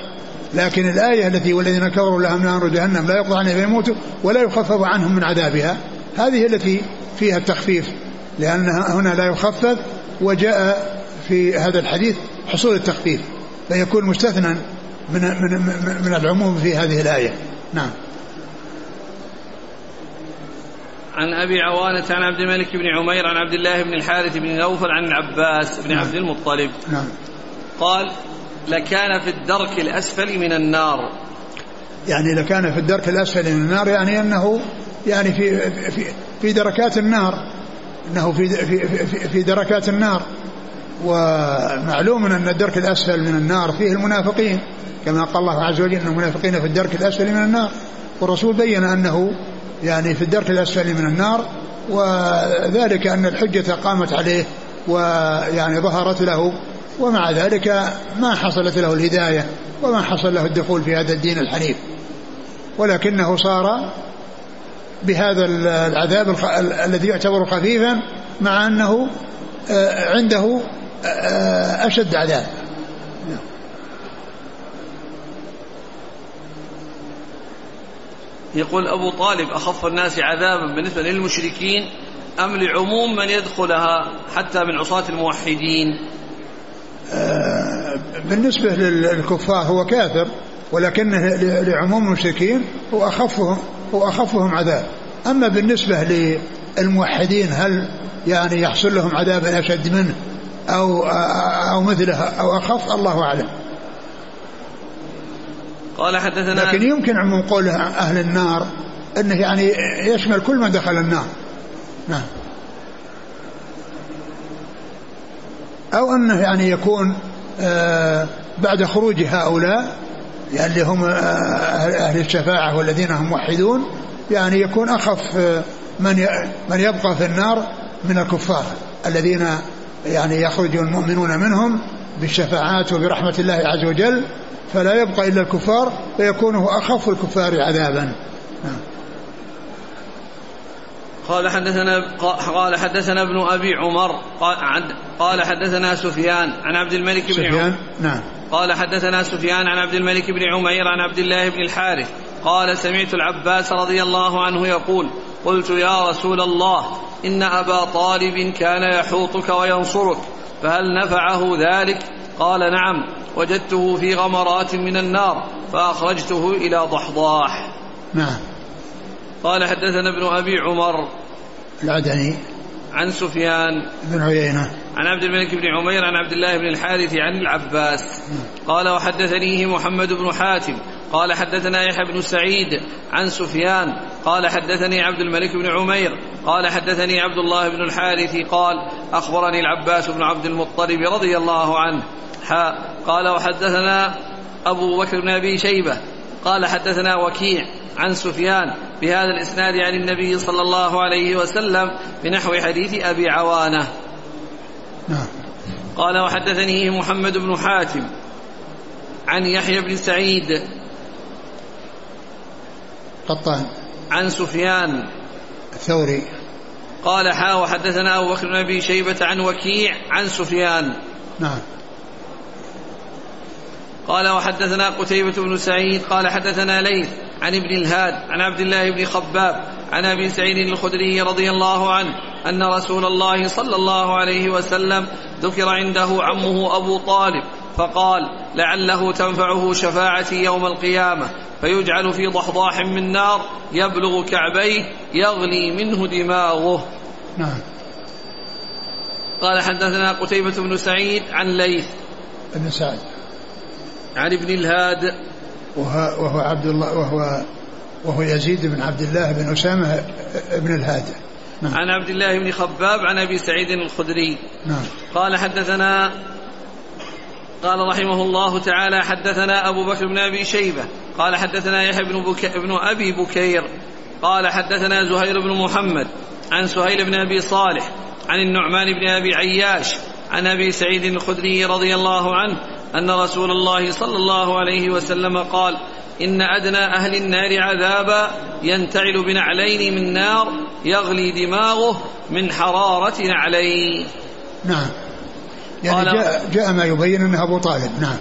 لكن الآية التي والذين كفروا لهم نار جهنم لا يقضى عنهم فيموتوا ولا يخفف عنهم من عذابها هذه التي فيها التخفيف لأن هنا لا يخفف وجاء في هذا الحديث حصول التخفيف فيكون مستثنى من من من العموم في هذه الآية. نعم. عن أبي عوانة عن عبد الملك بن عمير عن عبد الله بن الحارث بن نوفل عن العباس بن نعم. عبد المطلب. نعم. قال لكان في الدرك الأسفل من النار. يعني لكان في الدرك الأسفل من النار يعني أنه يعني في في في دركات النار. أنه في في في, في دركات النار. ومعلوم أن الدرك الأسفل من النار فيه المنافقين كما قال الله عز وجل إن المنافقين في الدرك الأسفل من النار. والرسول بين أنه يعني في الدرك الأسفل من النار وذلك أن الحجة قامت عليه ويعني ظهرت له ومع ذلك ما حصلت له الهداية وما حصل له الدخول في هذا الدين الحنيف. ولكنه صار بهذا العذاب الذي يعتبر خفيفا مع أنه آه، عنده آه، أشد عذاب. يقول أبو طالب أخف الناس عذابا بالنسبة للمشركين أم لعموم من يدخلها حتى من عصاة الموحدين؟ آه، بالنسبة للكفار هو كافر ولكنه لعموم المشركين هو أخفهم هو أخفهم عذاب. أما بالنسبة للموحدين هل يعني يحصل لهم عذاب أشد منه أو أو مثله أو أخف؟ الله أعلم. قال حدثنا لكن يمكن عموم قول أهل النار أنه يعني يشمل كل من دخل النار. نعم. أو أنه يعني يكون آه بعد خروج هؤلاء يعني اللي هم آه أهل الشفاعة والذين هم موحدون يعني يكون أخف آه من من يبقى في النار من الكفار الذين يعني يخرج المؤمنون منهم بالشفاعات وبرحمة الله عز وجل فلا يبقى إلا الكفار فيكون هو أخف الكفار عذابا. قال حدثنا قال حدثنا ابن أبي عمر قال حدثنا سفيان عن عبد الملك بن سفيان؟ نعم. قال حدثنا سفيان عن عبد الملك بن عمير عن عبد الله بن الحارث قال سمعت العباس رضي الله عنه يقول قلت يا رسول الله إن أبا طالب كان يحوطك وينصرك فهل نفعه ذلك؟ قال نعم. وجدته في غمرات من النار فأخرجته إلى ضحضاح. نعم. قال حدثنا ابن أبي عمر العدني. عن سفيان بن عيينة. عن عبد الملك بن عمير عن عبد الله بن الحارث عن العباس. قال وحدثنيه محمد بن حاتم. قال حدثنا يحيى بن سعيد عن سفيان. قال حدثني عبد الملك بن عمير. قال حدثني عبد الله بن الحارث. قال أخبرني العباس بن عبد المطلب رضي الله عنه. حاء قال وحدثنا أبو بكر بن أبي شيبة قال حدثنا وكيع عن سفيان بهذا الإسناد عن النبي صلى الله عليه وسلم بنحو حديث أبي عوانة. نعم. قال وحدثني محمد بن حاتم عن يحيى بن سعيد قطان. عن سفيان الثوري. قال حا وحدثنا أبو بكر بن أبي شيبة عن وكيع عن سفيان. نعم. قال وحدثنا قتيبة بن سعيد قال حدثنا ليث عن ابن الهاد عن عبد الله بن خباب عن أبي سعيد الخدري رضي الله عنه أن رسول الله صلى الله عليه وسلم ذكر عنده عمه أبو طالب فقال لعله تنفعه شفاعتي يوم القيامة فيجعل في ضحضاح من نار يبلغ كعبيه يغلي منه دماغه. نعم. قال حدثنا قتيبة بن سعيد عن ليث. بن سعد عن ابن الهاد. وهو, وهو عبد الله وهو وهو يزيد بن عبد الله بن أسامة بن الهاد. نعم. عن عبد الله بن خباب عن أبي سعيد الخدري. نعم. قال حدثنا قال رحمه الله تعالى حدثنا أبو بكر بن أبي شيبة. قال حدثنا يحيى بن, بك... بن أبي بكير. قال حدثنا زهير بن محمد عن سهيل بن أبي صالح عن النعمان بن أبي عياش عن أبي سعيد الخدري رضي الله عنه أن رسول الله صلى الله عليه وسلم قال إن أدنى أهل النار عذابا ينتعل بنعلين من نار يغلي دماغه من حرارة نعليه نعم. يعني جاء, جاء ما يبين أنه أبو طالب. نعم.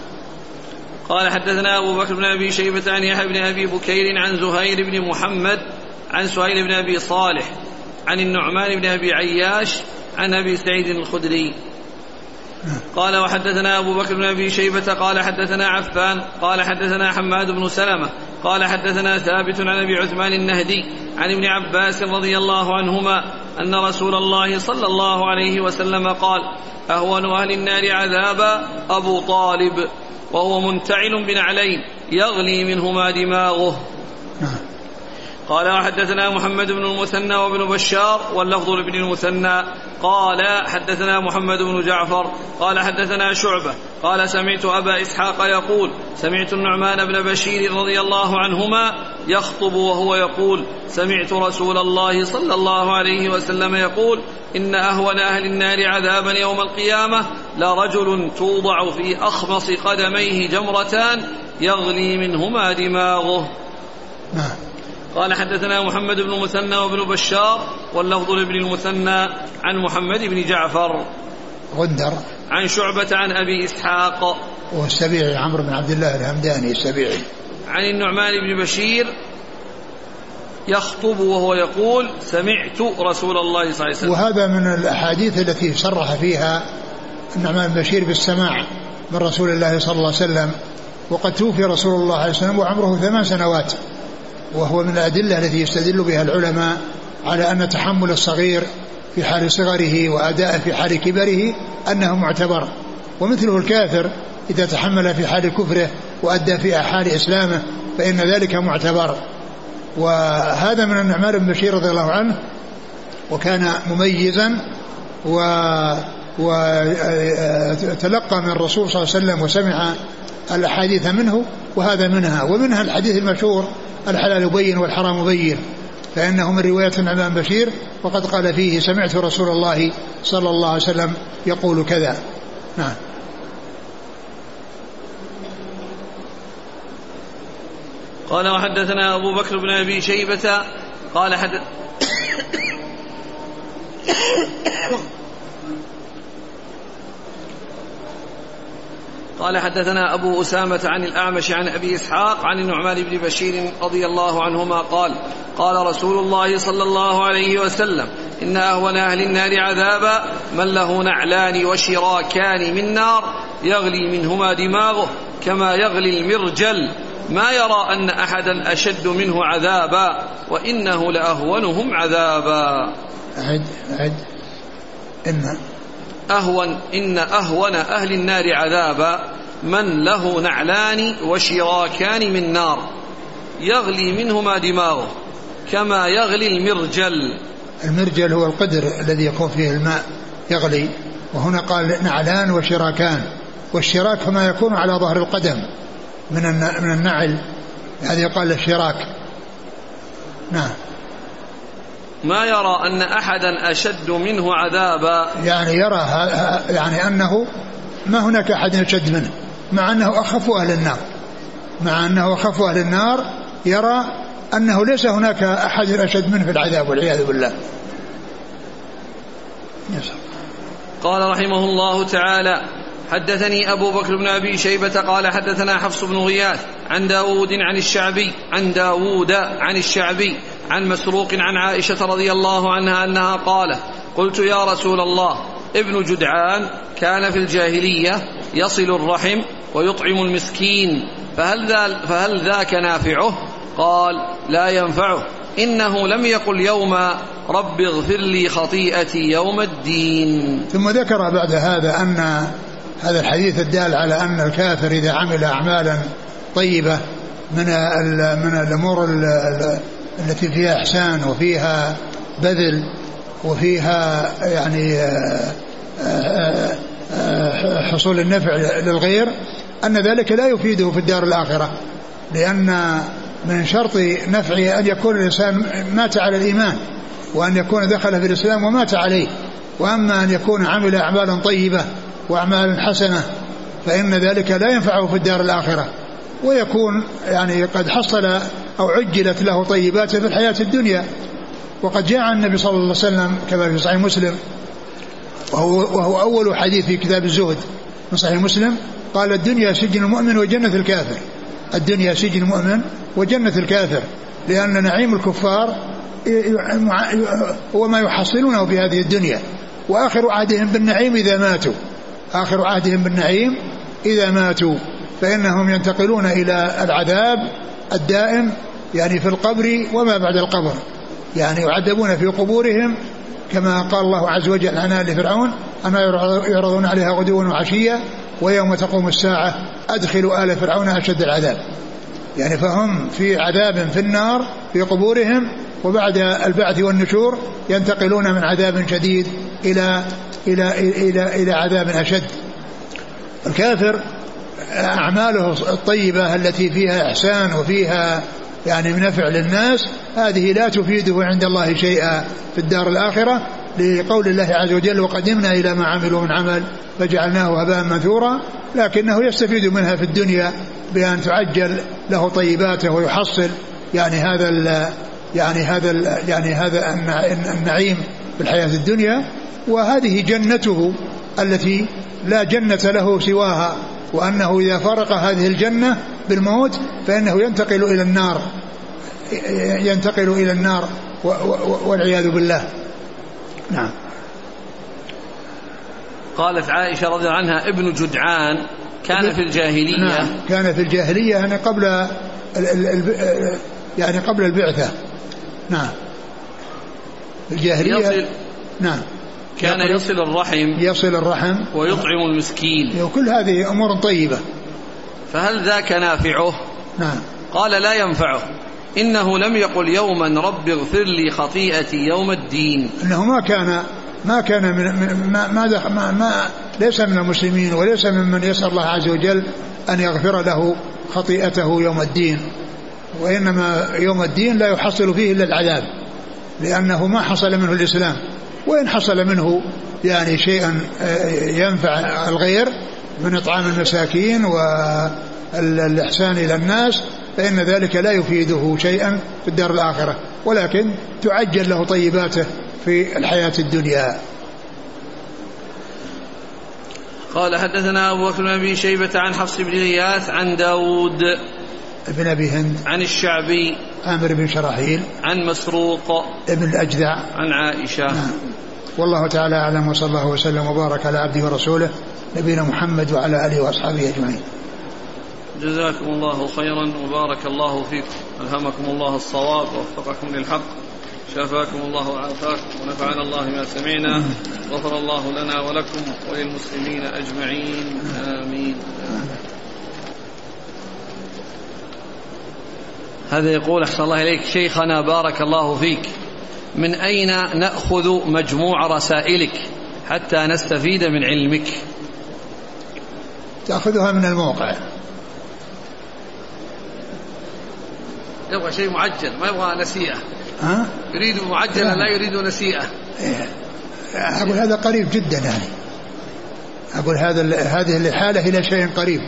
قال حدثنا أبو بكر بن أبي شيبة عن يحيى بن أبي بكير عن زهير بن محمد عن سهيل بن أبي صالح عن النعمان بن أبي عياش عن أبي سعيد الخدري. قال وحدثنا أبو بكر بن أبي شيبة قال حدثنا عفان قال حدثنا حماد بن سلمة قال حدثنا ثابت عن أبي عثمان النهدي عن ابن عباس رضي الله عنهما أن رسول الله صلى الله عليه وسلم قال أهون أهل النار عذابا أبو طالب وهو منتعل بنعلين يغلي منهما دماغه. نعم. قال وحدثنا محمد بن المثنى وابن بشار واللفظ لابن المثنى. قال حدثنا محمد بن جعفر قال حدثنا شعبة قال سمعت أبا إسحاق يقول سمعت النعمان بن بشير رضي الله عنهما يخطب وهو يقول سمعت رسول الله صلى الله عليه وسلم يقول إن أهون أهل النار عذابا يوم القيامة لرجل توضع في أخمص قدميه جمرتان يغلي منهما دماغه. نعم. قال حدثنا محمد بن المثنى وابن بشار واللفظ لابن المثنى عن محمد بن جعفر. غندر. عن شعبة عن أبي إسحاق. والسبيعي عمرو بن عبد الله الهمداني السبيعي. عن النعمان بن بشير يخطب وهو يقول سمعت رسول الله صلى الله عليه وسلم. وهذا من الأحاديث التي صرح فيها النعمان بن بشير بالسماع من رسول الله صلى الله عليه وسلم. وقد توفي رسول الله عليه وسلم وعمره ثمان سنوات. وهو من الأدلة التي يستدل بها العلماء على أن تحمل الصغير في حال صغره وأداء في حال كبره أنه معتبر. ومثله الكافر إذا تحمل في حال كفره وأدى في حال إسلامه فإن ذلك معتبر. وهذا من النعمان بن بشير رضي الله عنه وكان مميزا و وتلقى من الرسول صلى الله عليه وسلم وسمع الأحاديث منه وهذا منها ومنها الحديث المشهور الحلال بين والحرام بين فإنه من رواية النعمان بشير وقد قال فيه سمعت رسول الله صلى الله عليه وسلم يقول كذا. نعم. قال وحدثنا أبو بكر بن أبي شيبة قال حدث قال حدثنا أبو أسامة عن الأعمش عن أبي إسحاق عن النعمان بن بشير رضي الله عنهما قال قال رسول الله صلى الله عليه وسلم إن أهون أهل النار عذابا من له نعلان وشراكان من نار يغلي منهما دماغه كما يغلي المرجل. ما يرى أن أحدا أشد منه عذابا وإنه لأهونهم عذابا. أعد أعد. إن أهون إن أهون أهل النار عذابا. من له نعلان وشراكان من نار. يغلي منهما دماغه كما يغلي المرجل. المرجل هو القدر الذي يكون فيه الماء يغلي. وهنا قال نعلان وشراكان. والشراك ما يكون على ظهر القدم. من من النعل. هذا يقال الشراك. نعم. ما يرى أن أحدا أشد منه عذابا. يعني يرى يعني أنه ما هناك أحد أشد منه مع أنه أخف أهل النار. مع أنه أخف أهل النار يرى أنه ليس هناك أحد أشد منه في العذاب والعياذ بالله. قال رحمه الله تعالى حدثني أبو بكر بن أبي شيبة قال حدثنا حفص بن غياث عن داود عن الشعبي عن داود عن الشعبي عن مسروق عن عائشة رضي الله عنها أنها قالت قلت يا رسول الله ابن جدعان كان في الجاهلية يصل الرحم ويطعم المسكين فهل, ذا فهل ذاك نافعه؟ قال لا ينفعه إنه لم يقل يوما رب اغفر لي خطيئتي يوم الدين. ثم ذكر بعد هذا أن هذا الحديث الدال على أن الكافر إذا عمل أعمالا طيبة من من الأمور التي فيها إحسان وفيها بذل وفيها يعني آه، آه، آه، حصول النفع للغير أن ذلك لا يفيده في الدار الآخرة. لأن من شرط نفعه أن يكون الإنسان مات على الإيمان وأن يكون دخل في الإسلام ومات عليه. وأما أن يكون عمل أعمالا طيبة وأعمال حسنة فإن ذلك لا ينفعه في الدار الآخرة. ويكون يعني قد حصل أو عجلت له طيباته في الحياة الدنيا. وقد جاء النبي صلى الله عليه وسلم كما في صحيح مسلم وهو, وهو أول حديث في كتاب الزهد. من صحيح مسلم قال الدنيا سجن المؤمن وجنة الكافر. الدنيا سجن المؤمن وجنة الكافر لأن نعيم الكفار هو ما يحصلونه في هذه الدنيا. وآخر عهدهم بالنعيم إذا ماتوا. آخر عهدهم بالنعيم إذا ماتوا. فإنهم ينتقلون إلى العذاب الدائم يعني في القبر وما بعد القبر. يعني يعذبون في قبورهم كما قال الله عز وجل عن آل فرعون أما يعرضون عليها غدوا وعشيا ويوم تقوم الساعة أدخلوا آل فرعون أشد العذاب. يعني فهم في عذاب في النار في قبورهم وبعد البعث والنشور ينتقلون من عذاب شديد إلى إلى إلى إلى عذاب أشد. الكافر أعماله الطيبة التي فيها إحسان وفيها يعني نفع للناس هذه لا تفيده عند الله شيئا في الدار الآخرة. لقول الله عز وجل وقدمنا إلى ما عملوا من عمل فجعلناه هباء منثورا. لكنه يستفيد منها في الدنيا بأن تعجل له طيباته ويحصل يعني هذا يعني هذا يعني هذا النعيم في الحياة الدنيا وهذه جنته التي لا جنة له سواها وأنه إذا فرق هذه الجنة بالموت فإنه ينتقل إلى النار ينتقل إلى النار والعياذ بالله. نعم. قالت عائشة رضي الله عنها ابن جدعان كان في الجاهلية. نعم كان في الجاهلية يعني قبل يعني قبل البعثة. نعم. الجاهلية يصل نعم. كان يصل الرحم. يصل الرحم. ويطعم المسكين. وكل هذه أمور طيبة. فهل ذاك نافعه؟ نعم. قال لا ينفعه. إنه لم يقل يوما رب اغفر لي خطيئتي يوم الدين. إنه ما كان ما كان من ما ما, ما, ما ليس من المسلمين وليس ممن يسأل الله عز وجل أن يغفر له خطيئته يوم الدين. وإنما يوم الدين لا يحصل فيه إلا العذاب لأنه ما حصل منه الإسلام. وإن حصل منه يعني شيئا آه، ينفع الغير من إطعام المساكين والإحسان إلى الناس فإن ذلك لا يفيده شيئا في الدار الآخرة. ولكن تعجل له طيباته في الحياة الدنيا. قال حدثنا أبو بكر بن أبي شيبة عن حفص بن غياث عن داود. ابن أبي هند عن الشعبي عامر بن شراحيل عن مسروق ابن الأجدع. عن عائشة. نعم. والله تعالى أعلم وصلى الله وسلم وبارك على عبده ورسوله نبينا محمد وعلى آله وأصحابه أجمعين. جزاكم الله خيرا وبارك الله فيكم. ألهمكم الله الصواب ووفقكم للحق. شافاكم الله وعافاكم ونفعنا الله ما سمعنا. غفر الله لنا ولكم وللمسلمين أجمعين. آمين. هذا يقول أحسن الله إليك شيخنا بارك الله فيك من أين نأخذ مجموع رسائلك حتى نستفيد من علمك؟ تأخذها من الموقع. يبغى شيء معجل ما يبغى نسيئة. ها؟ يريد معجلا لا. يريد نسيئة. إيه. أقول هذا قريب جدا يعني. أقول هذا هذه الحالة إلى شيء قريب.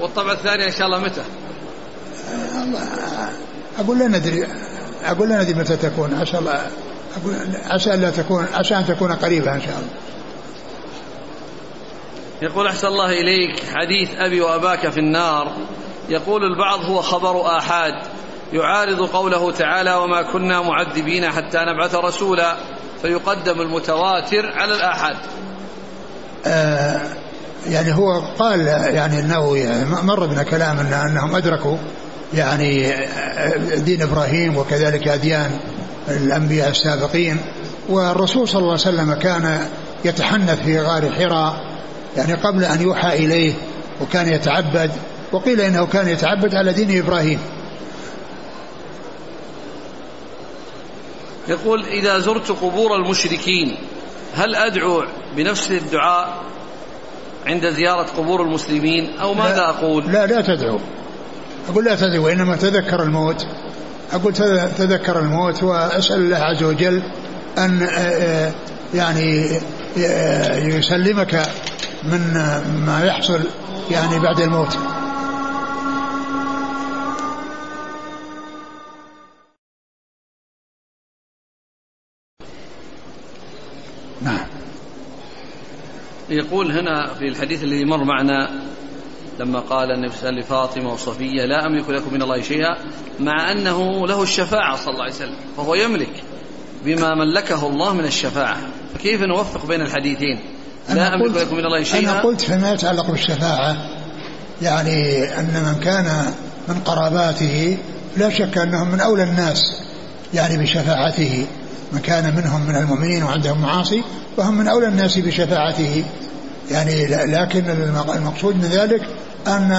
والطبع الثاني إن شاء الله متى؟ أقول لا ندري أقول لا ندري متى تكون. عسى الله أقول عسى لا تكون عسى أن تكون قريبة إن شاء الله. يقول أحسن الله إليك حديث أبي وأباك في النار. يقول البعض هو خبر آحاد يعارض قوله تعالى وما كنا معذبين حتى نبعث رسولا فيقدم المتواتر على الآحاد. آه يعني هو قال يعني النووي يعني مر بنا كلام إن أنهم أدركوا. يعني دين إبراهيم وكذلك أديان الأنبياء السابقين. والرسول صلى الله عليه وسلم كان يتحنث في غار حراء يعني قبل أن يوحى إليه وكان يتعبد وقيل إنه كان يتعبد على دين إبراهيم. يقول إذا زرت قبور المشركين هل أدعو بنفس الدعاء عند زيارة قبور المسلمين أو ماذا لا أقول؟ لا لا تدعو. أقول لا تدعو وإنما تذكر الموت. أقول تذكر الموت وأسأل الله عز وجل أن يعني يسلمك من ما يحصل يعني بعد الموت. نعم. يقول هنا في الحديث الذي مر معنا لما قال النبي صلى الله عليه وسلم لفاطمة وصفية لا أملك لكم من الله شيئا. مع أنه له الشفاعة صلى الله عليه وسلم فهو يملك بما ملكه الله من الشفاعة. فكيف نوفق بين الحديثين؟ لا أملك لكم من الله شيئا. أنا قلت فيما يتعلق بالشفاعة يعني أن من كان من قراباته لا شك أنهم من أولى الناس يعني بشفاعته. من كان منهم من المؤمنين وعندهم معاصي فهم من أولى الناس بشفاعته. يعني لكن المقصود من ذلك أن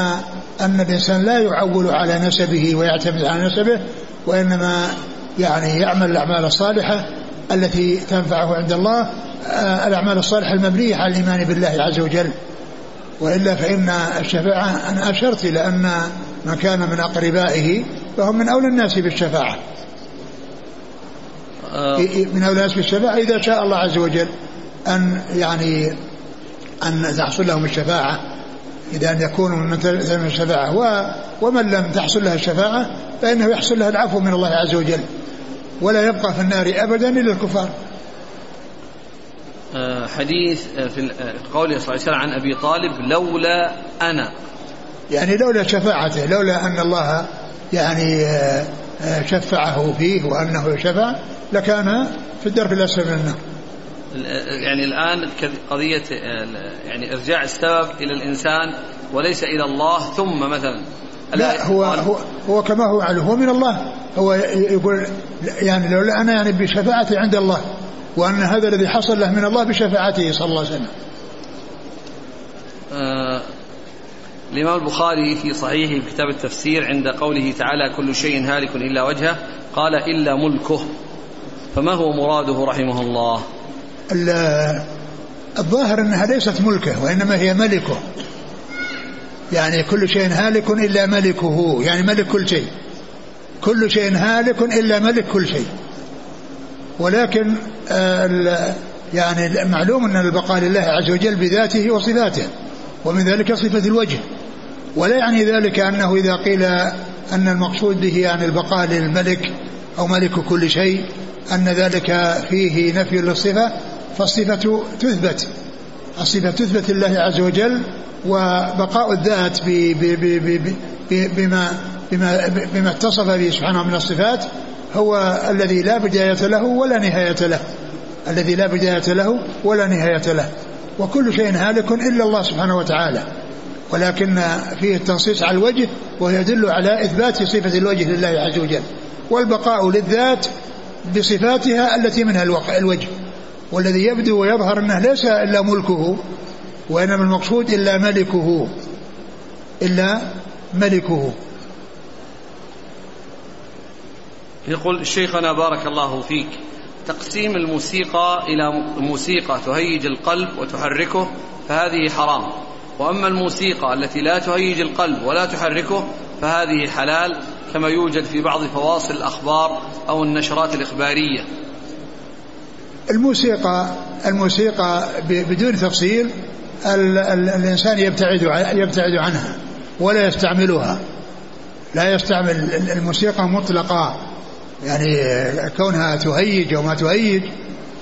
أن الإنسان لا يعول على نسبه ويعتمد على نسبه وإنما يعني يعمل الأعمال الصالحة التي تنفعه عند الله آه، الأعمال الصالحة المبنية على الإيمان بالله عز وجل. وإلا فإن الشفاعة أنا أشرت إلى أن من كان من أقربائه فهم من أولى الناس بالشفاعة. آه. من أولى الناس بالشفاعة إذا شاء الله عز وجل أن يعني أن تحصل لهم الشفاعة. إذا أن يكونوا من من الشفاعة. ومن لم تحصل له الشفاعة فإنه يحصل له العفو من الله عز وجل. ولا يبقى في النار أبدا إلا الكفار. آه، حديث آه، في قوله صلى الله عليه وسلم عن أبي طالب لولا أنا. يعني لولا شفاعته لولا أن الله يعني شفعه فيه وأنه شفع لكان في الدرك الأسفل من النار. يعني الآن قضية يعني إرجاع السبب إلى الإنسان وليس إلى الله ثم مثلا لا هو هو هو كما هو عليه هو من الله. هو يقول يعني لولا أنا يعني بشفاعتي عند الله وأن هذا الذي حصل له من الله بشفاعته صلى الله عليه وسلم. آه الإمام البخاري في صحيحه في كتاب التفسير عند قوله تعالى كل شيء هالك إلا وجهه قال إلا ملكه فما هو مراده رحمه الله؟ الظاهر أنها ليست ملكه وإنما هي ملكه. يعني كل شيء هالك إلا ملكه يعني ملك كل شيء. كل شيء هالك إلا ملك كل شيء. ولكن يعني معلوم أن البقاء لله عز وجل بذاته وصفاته ومن ذلك صفة الوجه. ولا يعني ذلك أنه إذا قيل أن المقصود به يعني البقاء للملك أو ملك كل شيء أن ذلك فيه نفي للصفة فالصفة تثبت الصفة تثبت لله عز وجل وبقاء الذات بما بما بما اتصف به سبحانه من الصفات هو الذي لا بداية له ولا نهاية له الذي لا بداية له ولا نهاية له وكل شيء هالك إلا الله سبحانه وتعالى ولكن فيه التنصيص على الوجه ويدل على إثبات صفة الوجه لله عز وجل والبقاء للذات بصفاتها التي منها الوجه. والذي يبدو ويظهر أنه ليس إلا ملكه وإنما المقصود إلا ملكه إلا ملكه. يقول شيخنا بارك الله فيك تقسيم الموسيقى إلى موسيقى تهيج القلب وتحركه فهذه حرام. وأما الموسيقى التي لا تهيج القلب ولا تحركه فهذه حلال كما يوجد في بعض فواصل الأخبار أو النشرات الإخبارية. الموسيقى الموسيقى بدون تفصيل ال ال الإنسان يبتعد يبتعد عنها ولا يستعملها. لا يستعمل الموسيقى مطلقة. يعني كونها تهيج أو ما تهيج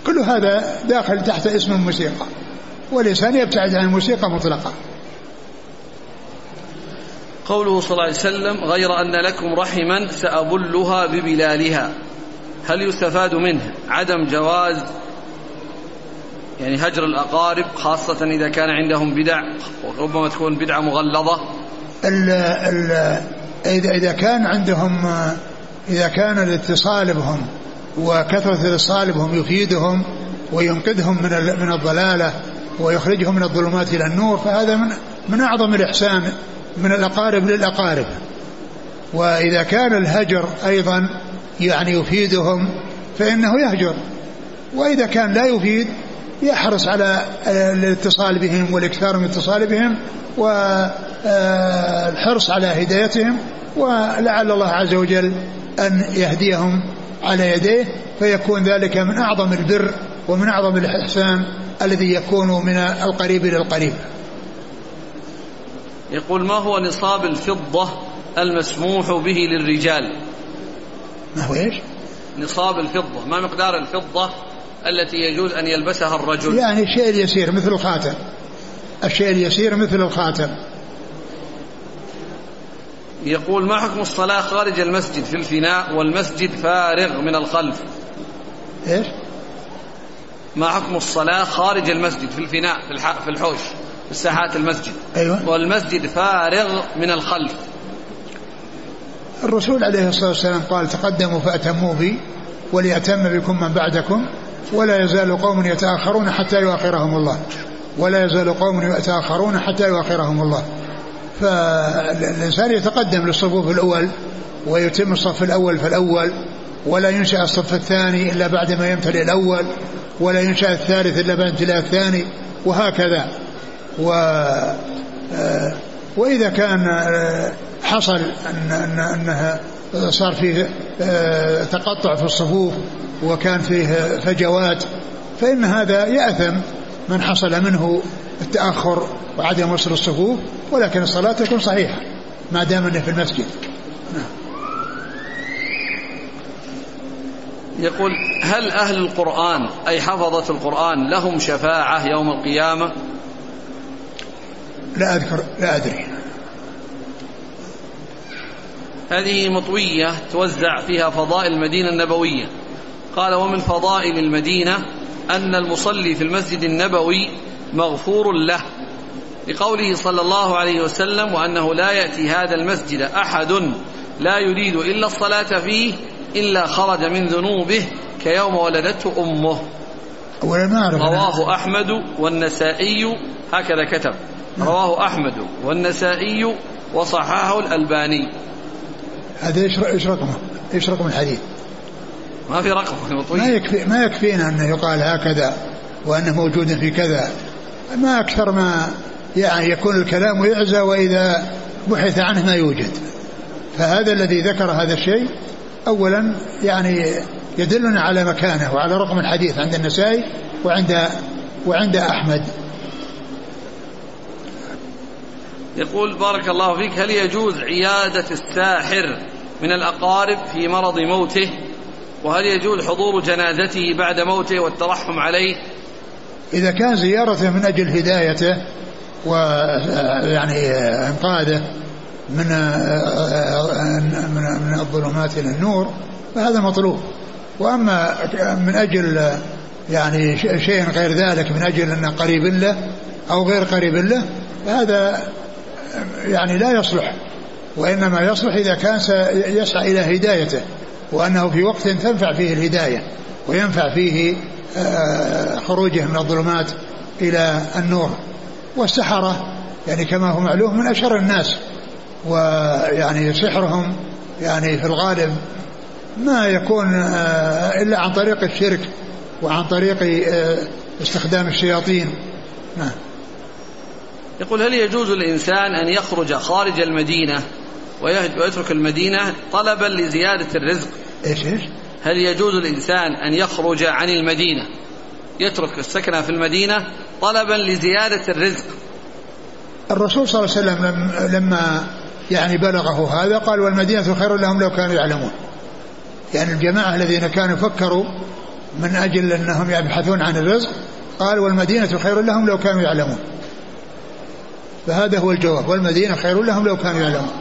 كل هذا داخل تحت اسم الموسيقى. والإنسان يبتعد عن الموسيقى مطلقا قوله صلى الله عليه وسلم غير أن لكم رحما سأبلها ببلالها. هل يستفاد منه عدم جواز يعني هجر الأقارب خاصة إذا كان عندهم بدع وربما تكون بدعة مغلظة؟ ال ال إذا إذا كان عندهم إذا كان الاتصال بهم وكثرة الاتصال بهم يفيدهم وينقذهم من من الضلالة ويخرجهم من الظلمات إلى النور فهذا من من أعظم الإحسان من الأقارب للأقارب. وإذا كان الهجر أيضا يعني يفيدهم فإنه يهجر. وإذا كان لا يفيد يحرص على الاتصال بهم والإكثار من الاتصال بهم والحرص على هدايتهم ولعل الله عز وجل أن يهديهم على يديه فيكون ذلك من أعظم البر ومن أعظم الإحسان الذي يكون من القريب إلى القريب. يقول ما هو نصاب الفضة المسموح به للرجال؟ ما هو إيش؟ نصاب الفضة ما مقدار الفضة التي يجوز أن يلبسها الرجل. يعني الشيء اليسير مثل الخاتم. الشيء اليسير مثل الخاتم. يقول ما حكم الصلاة خارج المسجد في الفناء والمسجد فارغ من الخلف؟ إيش؟ ما حكم الصلاة خارج المسجد في الفناء في, الحوش في ساحات المسجد؟ أيوة. والمسجد فارغ من الخلف. الرسول عليه الصلاة والسلام قال تقدموا فأتموا بي وليأتم بكم من بعدكم ولا يزال قوم يتأخرون حتى يؤخرهم الله. ولا يزال قوم يتأخرون حتى يؤخرهم الله. فالإنسان يتقدم للصفوف الأول ويتم الصف الأول فالأول ولا ينشأ الصف الثاني إلا بعد ما يمتلئ الأول ولا ينشأ الثالث إلا بعد امتلاء الثاني وهكذا. و آه، وإذا كان آه، حصل أن أن أنها صار فيه آه، تقطع في الصفوف وكان فيه فجوات فإن هذا يأثم من حصل منه التأخر وعدم وصل الصفوف ولكن الصلاة تكون صحيحة ما دام أنه في المسجد نعم. يقول هل أهل القرآن أي حفظة القرآن لهم شفاعة يوم القيامة لا أذكر لا أدري. هذه مطوية توزع فيها فضائل المدينة النبوية. قال ومن فضائل المدينة أن المصلي في المسجد النبوي مغفور له. لقوله صلى الله عليه وسلم وأنه لا يأتي هذا المسجد أحد لا يريد إلا الصلاة فيه إلا خرج من ذنوبه كيوم ولدته أمه. رواه أحمد والنسائي هكذا كتب. رواه أحمد والنسائي وصححه الألباني. هذا إيش إيش رقمه؟ إيش رقم الحديث؟ ما في رقم. ما يكفي ما يكفينا انه يقال هكذا وأنه موجود في كذا. ما أكثر ما يعني يكون الكلام يعزى وإذا بحث عنه ما يوجد. فهذا الذي ذكر هذا الشيء اولا يعني يدلنا على مكانه وعلى رقم الحديث عند النسائي وعند وعند أحمد. يقول بارك الله فيك هل يجوز عيادة الساحر من الأقارب في مرض موته؟ وهل يجوز حضور جنازته بعد موته والترحم عليه؟ إذا كان زيارته من أجل هدايته ويعني إنقاذه من من الظلمات إلى النور فهذا مطلوب. وأما من أجل يعني شيء غير ذلك من أجل أنه قريب له أو غير قريب له فهذا يعني لا يصلح وإنما يصلح إذا كان يسعى إلى هدايته وأنه في وقت تنفع فيه الهداية وينفع فيه آه، خروجه من الظلمات إلى النور. والسحرة يعني كما هو معلوم من أشر الناس ويعني سحرهم يعني في الغالب ما يكون آه، إلا عن طريق الشرك وعن طريق آه، استخدام الشياطين. نعم. يقول هل يجوز الإنسان أن يخرج خارج المدينة ويترك المدينة طلبا لزيادة الرزق؟ إيش إيش؟ هل يجوز الإنسان أن يخرج عن المدينة يترك السكنة في المدينة طلبا لزيادة الرزق؟ الرسول صلى الله عليه وسلم لما يعني بلغه هذا قال والمدينة خير لهم لو كانوا يعلمون. يعني الجماعة الذين كانوا فكروا من أجل أنهم يبحثون عن الرزق قال والمدينة خير لهم لو كانوا يعلمون. فهذا هو الجواب. والمدينة خير لهم لو كانوا يعلمون.